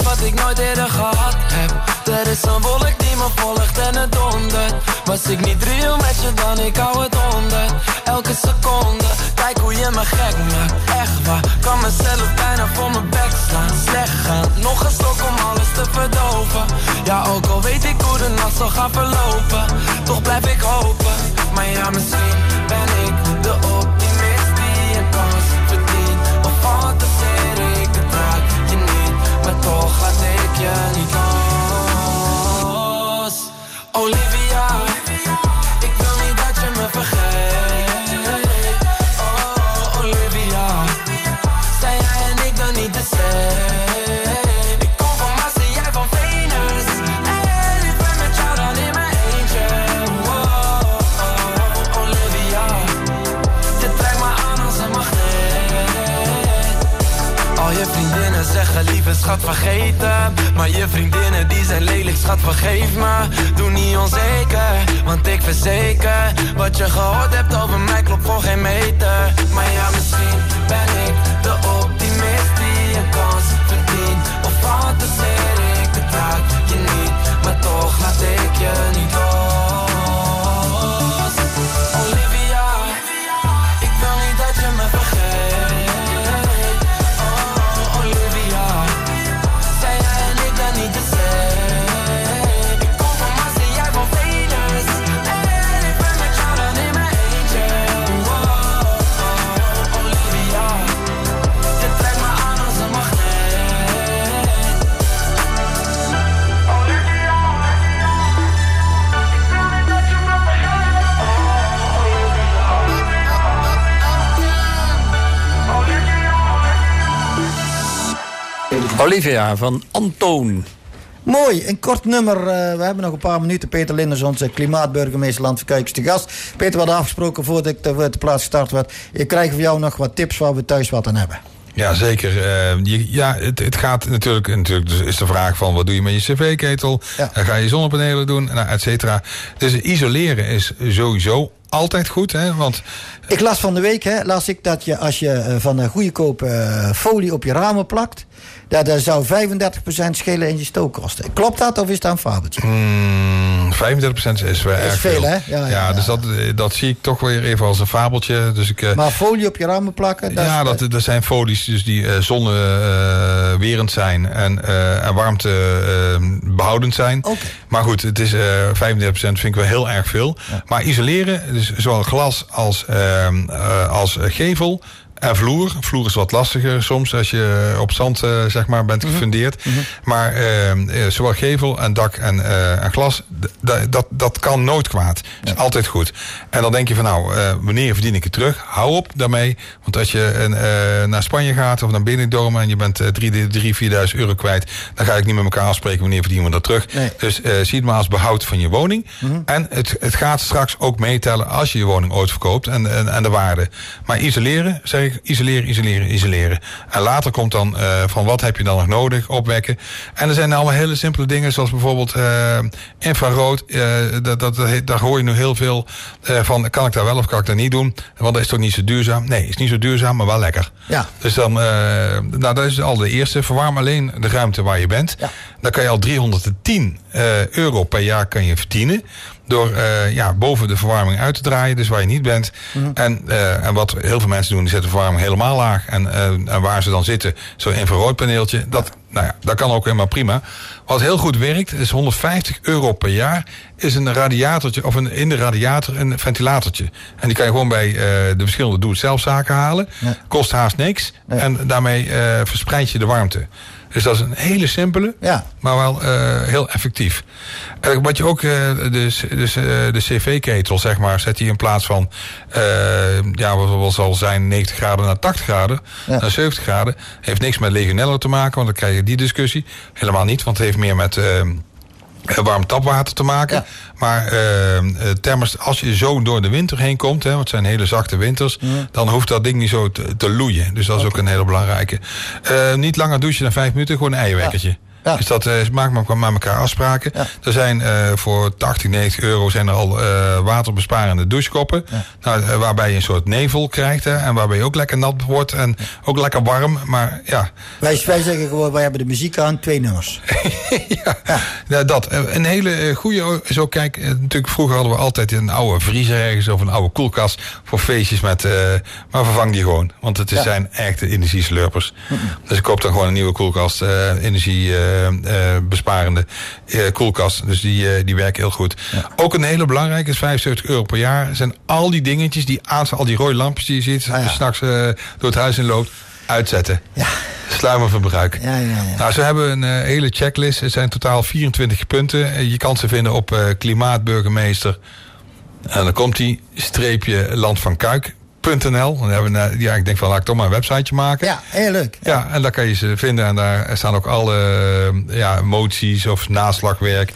wat ik nooit eerder gehad heb. Er is een wolk die me volgt en het dondert. Was ik niet real met je dan, ik hou het onder. Elke seconde, kijk hoe je me gek maakt. Echt waar, kan mezelf bijna voor mijn bek slaan. Slecht gaan, nog een stok om alles te verdoven. Ja, ook al weet ik hoe de nacht zal gaan verlopen. Toch blijf ik hopen, maar ja, misschien schat vergeten. Maar je vriendinnen die zijn lelijk schat vergeef me. Doe niet onzeker, want ik verzeker. Wat je gehoord hebt over mij klopt voor geen meter. Maar ja misschien ben ik de optimist Olivia van Antoon. Mooi, een kort nummer. eh, we hebben nog een paar minuten. Peter Linders, onze klimaatburgemeester Landverkuikers, te gast. Peter, we hadden afgesproken voordat ik de, de plaats gestart werd. Ik krijg van jou nog wat tips waar we thuis wat aan hebben. Ja, zeker. Eh, je, ja, het, het gaat natuurlijk, natuurlijk dus is de vraag van wat doe je met je cv-ketel? Eh, ga je zonnepanelen doen? Nou, et cetera. Dus isoleren is sowieso altijd goed, hè? Want Ik las van de week, hè, las ik dat je als je eh, van een goede koop eh, folie op je ramen plakt, dat, dat zou 35% schelen in je stookkosten. Klopt dat of is dat een fabeltje? mm, 35% is wel erg veel, hè? Ja, ja, ja. dus dat, eh, dat zie ik toch weer even als een fabeltje. Dus ik, eh, Maar folie op je ramen plakken, dat ja, dat, dat zijn folies dus die eh zonnewerend zijn en, eh en warmte eh, behoudend zijn. Maar goed, het is eh 35% vind ik wel heel erg veel. Maar isoleren, dus zowel glas als, ehm, eh, als gevel en vloer. Vloer is wat lastiger soms als je op zand eh, zeg maar bent gefundeerd. Maar ehm, eh, zowel gevel en dak en, eh, en glas, dat, dat kan nooit kwaad. is altijd goed. En dan denk je van nou, eh, wanneer verdien ik het terug? Hou op daarmee. Want als je een, eh, naar Spanje gaat of naar Benidorm en je bent eh, 3, 3 4.000 euro kwijt, dan ga ik niet met elkaar afspreken wanneer verdienen we dat terug. Dus eh, zie het maar als behoud van je woning. En het, het gaat straks ook meetellen als je je woning ooit verkoopt en, en, en de waarde. Maar isoleren, zeg isoleren, isoleren, isoleren. En later komt dan eh, van wat heb je dan nog nodig, opwekken. En er zijn allemaal hele simpele dingen, zoals bijvoorbeeld eh, infrarood. eh, dat, dat, dat, daar hoor je nu heel veel van, kan ik daar wel of kan ik dat niet doen? Want dat is toch niet zo duurzaam? Nee, is niet zo duurzaam, maar wel lekker. Ja. Dus dan, nou, dat is al de eerste. Verwarm alleen de ruimte waar je bent. Dan kan je al 310 eh, euro per jaar kan je verdienen. Door eh, ja, boven de verwarming uit te draaien, dus waar je niet bent. en, eh, en wat heel veel mensen doen, die zetten de verwarming helemaal laag. En, en waar ze dan zitten, zo'n infraroodpaneeltje, dat, nou ja, dat kan ook helemaal prima. Wat heel goed werkt, is 150 euro per jaar, is een radiatortje, of een, in de radiator een ventilatortje. En die kan je gewoon bij de verschillende doe-het-zelf-zaken halen. Kost haast niks. En daarmee verspreid je de warmte. Dus dat is een hele simpele, maar wel eh, heel effectief. En wat je ook, eh, de, de, de cv-ketel, zeg maar, zet die in plaats van, eh, ja, wat zal zijn, 90 graden naar 80 graden, naar 70 graden. Heeft niks met legionella te maken, want dan krijg je die discussie. Helemaal niet, want het heeft meer met... eh, warm tapwater te maken. Maar eh, eh, thermos, als je zo door de winter heen komt, hè, want het zijn hele zachte winters, dan hoeft dat ding niet zo te, te loeien. Dus dat is ook een hele belangrijke. Niet langer douchen dan vijf minuten, gewoon een eierwekkertje. Dus dat eh, maakt maar met elkaar afspraken. Er zijn eh, voor 80, 90 euro zijn er al eh, waterbesparende douchekoppen. Nou, waarbij je een soort nevel krijgt. Hè, en waarbij je ook lekker nat wordt. En ook lekker warm. Maar ja, Wij, wij zeggen gewoon, wij hebben de muziek aan, twee nummers. Ja, dat. Een hele goede. Zo kijk, eh, natuurlijk vroeger hadden we altijd een oude vriezer ergens of een oude koelkast voor feestjes met. maar vervang die gewoon, want het Ja. zijn echte energieslurpers. Dus ik koop dan gewoon een nieuwe koelkast, eh energiebesparende koelkast. Dus die, eh, die werken heel goed. Ook een hele belangrijke is 75 euro per jaar. Zijn al die dingetjes die aanstaan, al die rode lampjes die je ziet, s'nachts eh, door het huis in loopt, uitzetten. Ja. Sluimerverbruik. Ja, ja, ja. Nou, ze hebben een eh, hele checklist. Het zijn totaal 24 punten. Eh, Je kan ze vinden op eh, Klimaatburgemeester. En dan komt die streepje land van Kuik.nl. Dan hebben we, eh, ja, ik denk van laat ik toch maar een websiteje maken. Ja, heel leuk. Ja, en daar kan je ze vinden. En daar staan ook alle eh, ja, moties of naslagwerk.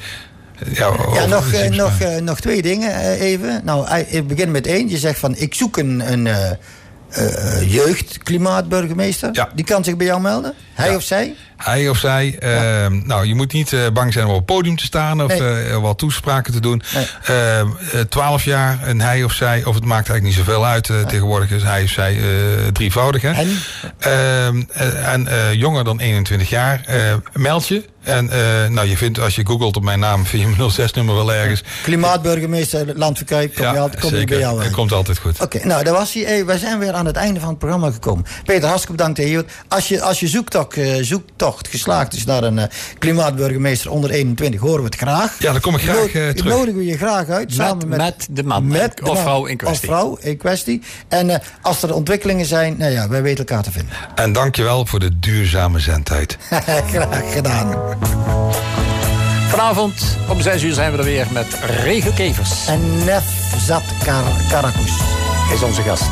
Ja, Ja, nog, eh, nog, nog twee dingen even. Nou, ik begin met één. Je zegt van, ik zoek een, een jeugdklimaatburgemeester. Die kan zich bij jou melden? Hij of zij? Hij of zij. eh, Nou, je moet niet eh, bang zijn om op het podium te staan of Nee. eh, wat toespraken te doen. Eh, eh, Twaalf jaar, een hij of zij, of het maakt eigenlijk niet zoveel uit. Tegenwoordig is hij of zij drievoudig. Hè? En? Ehm, eh, en eh, jonger dan 21 jaar, meld je. En nou, je vindt, als je googelt op mijn naam, vind je mijn 06-nummer wel ergens. Klimaatburgemeester, Landverkijk, kom je altijd, kom je bij jou Het komt altijd goed. Oké, nou, daar was hij. Hey, wij zijn weer aan het einde van het programma gekomen. Peter, hartstikke bedankt. dat je bent. Als je, als je zoektocht, eh, zoektocht geslaagd is naar een eh, klimaatburgemeester onder 21, horen we het graag. Ja, dan kom ik graag No- eh, terug. Nodigen we je graag uit. Met- samen met, met de man met de of man vrouw in kwestie. Of vrouw in kwestie. En eh, als er ontwikkelingen zijn, nou ja, wij weten elkaar te vinden. En dankjewel voor de duurzame zendtijd. graag gedaan. Vanavond om 6 uur zijn we er weer met regelkevers. En Nef Zat Kar Karakus is onze gast.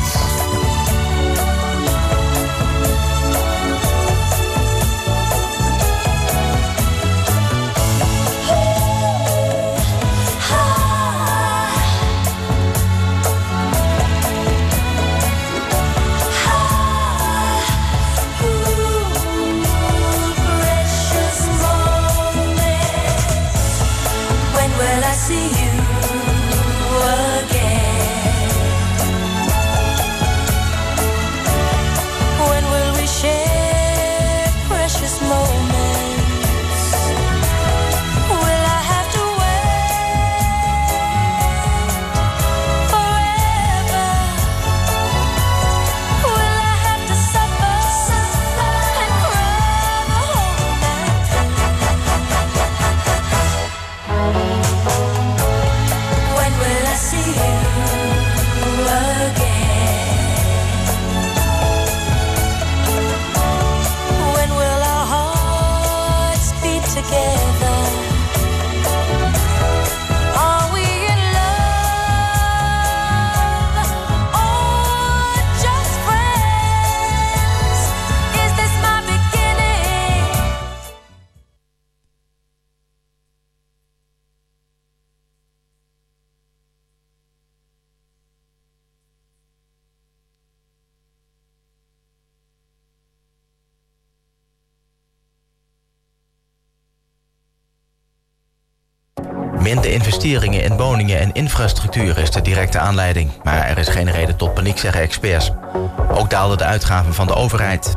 Infrastructuur is de directe aanleiding. Maar er is geen reden tot paniek, zeggen experts. Ook daalden de uitgaven van de overheid.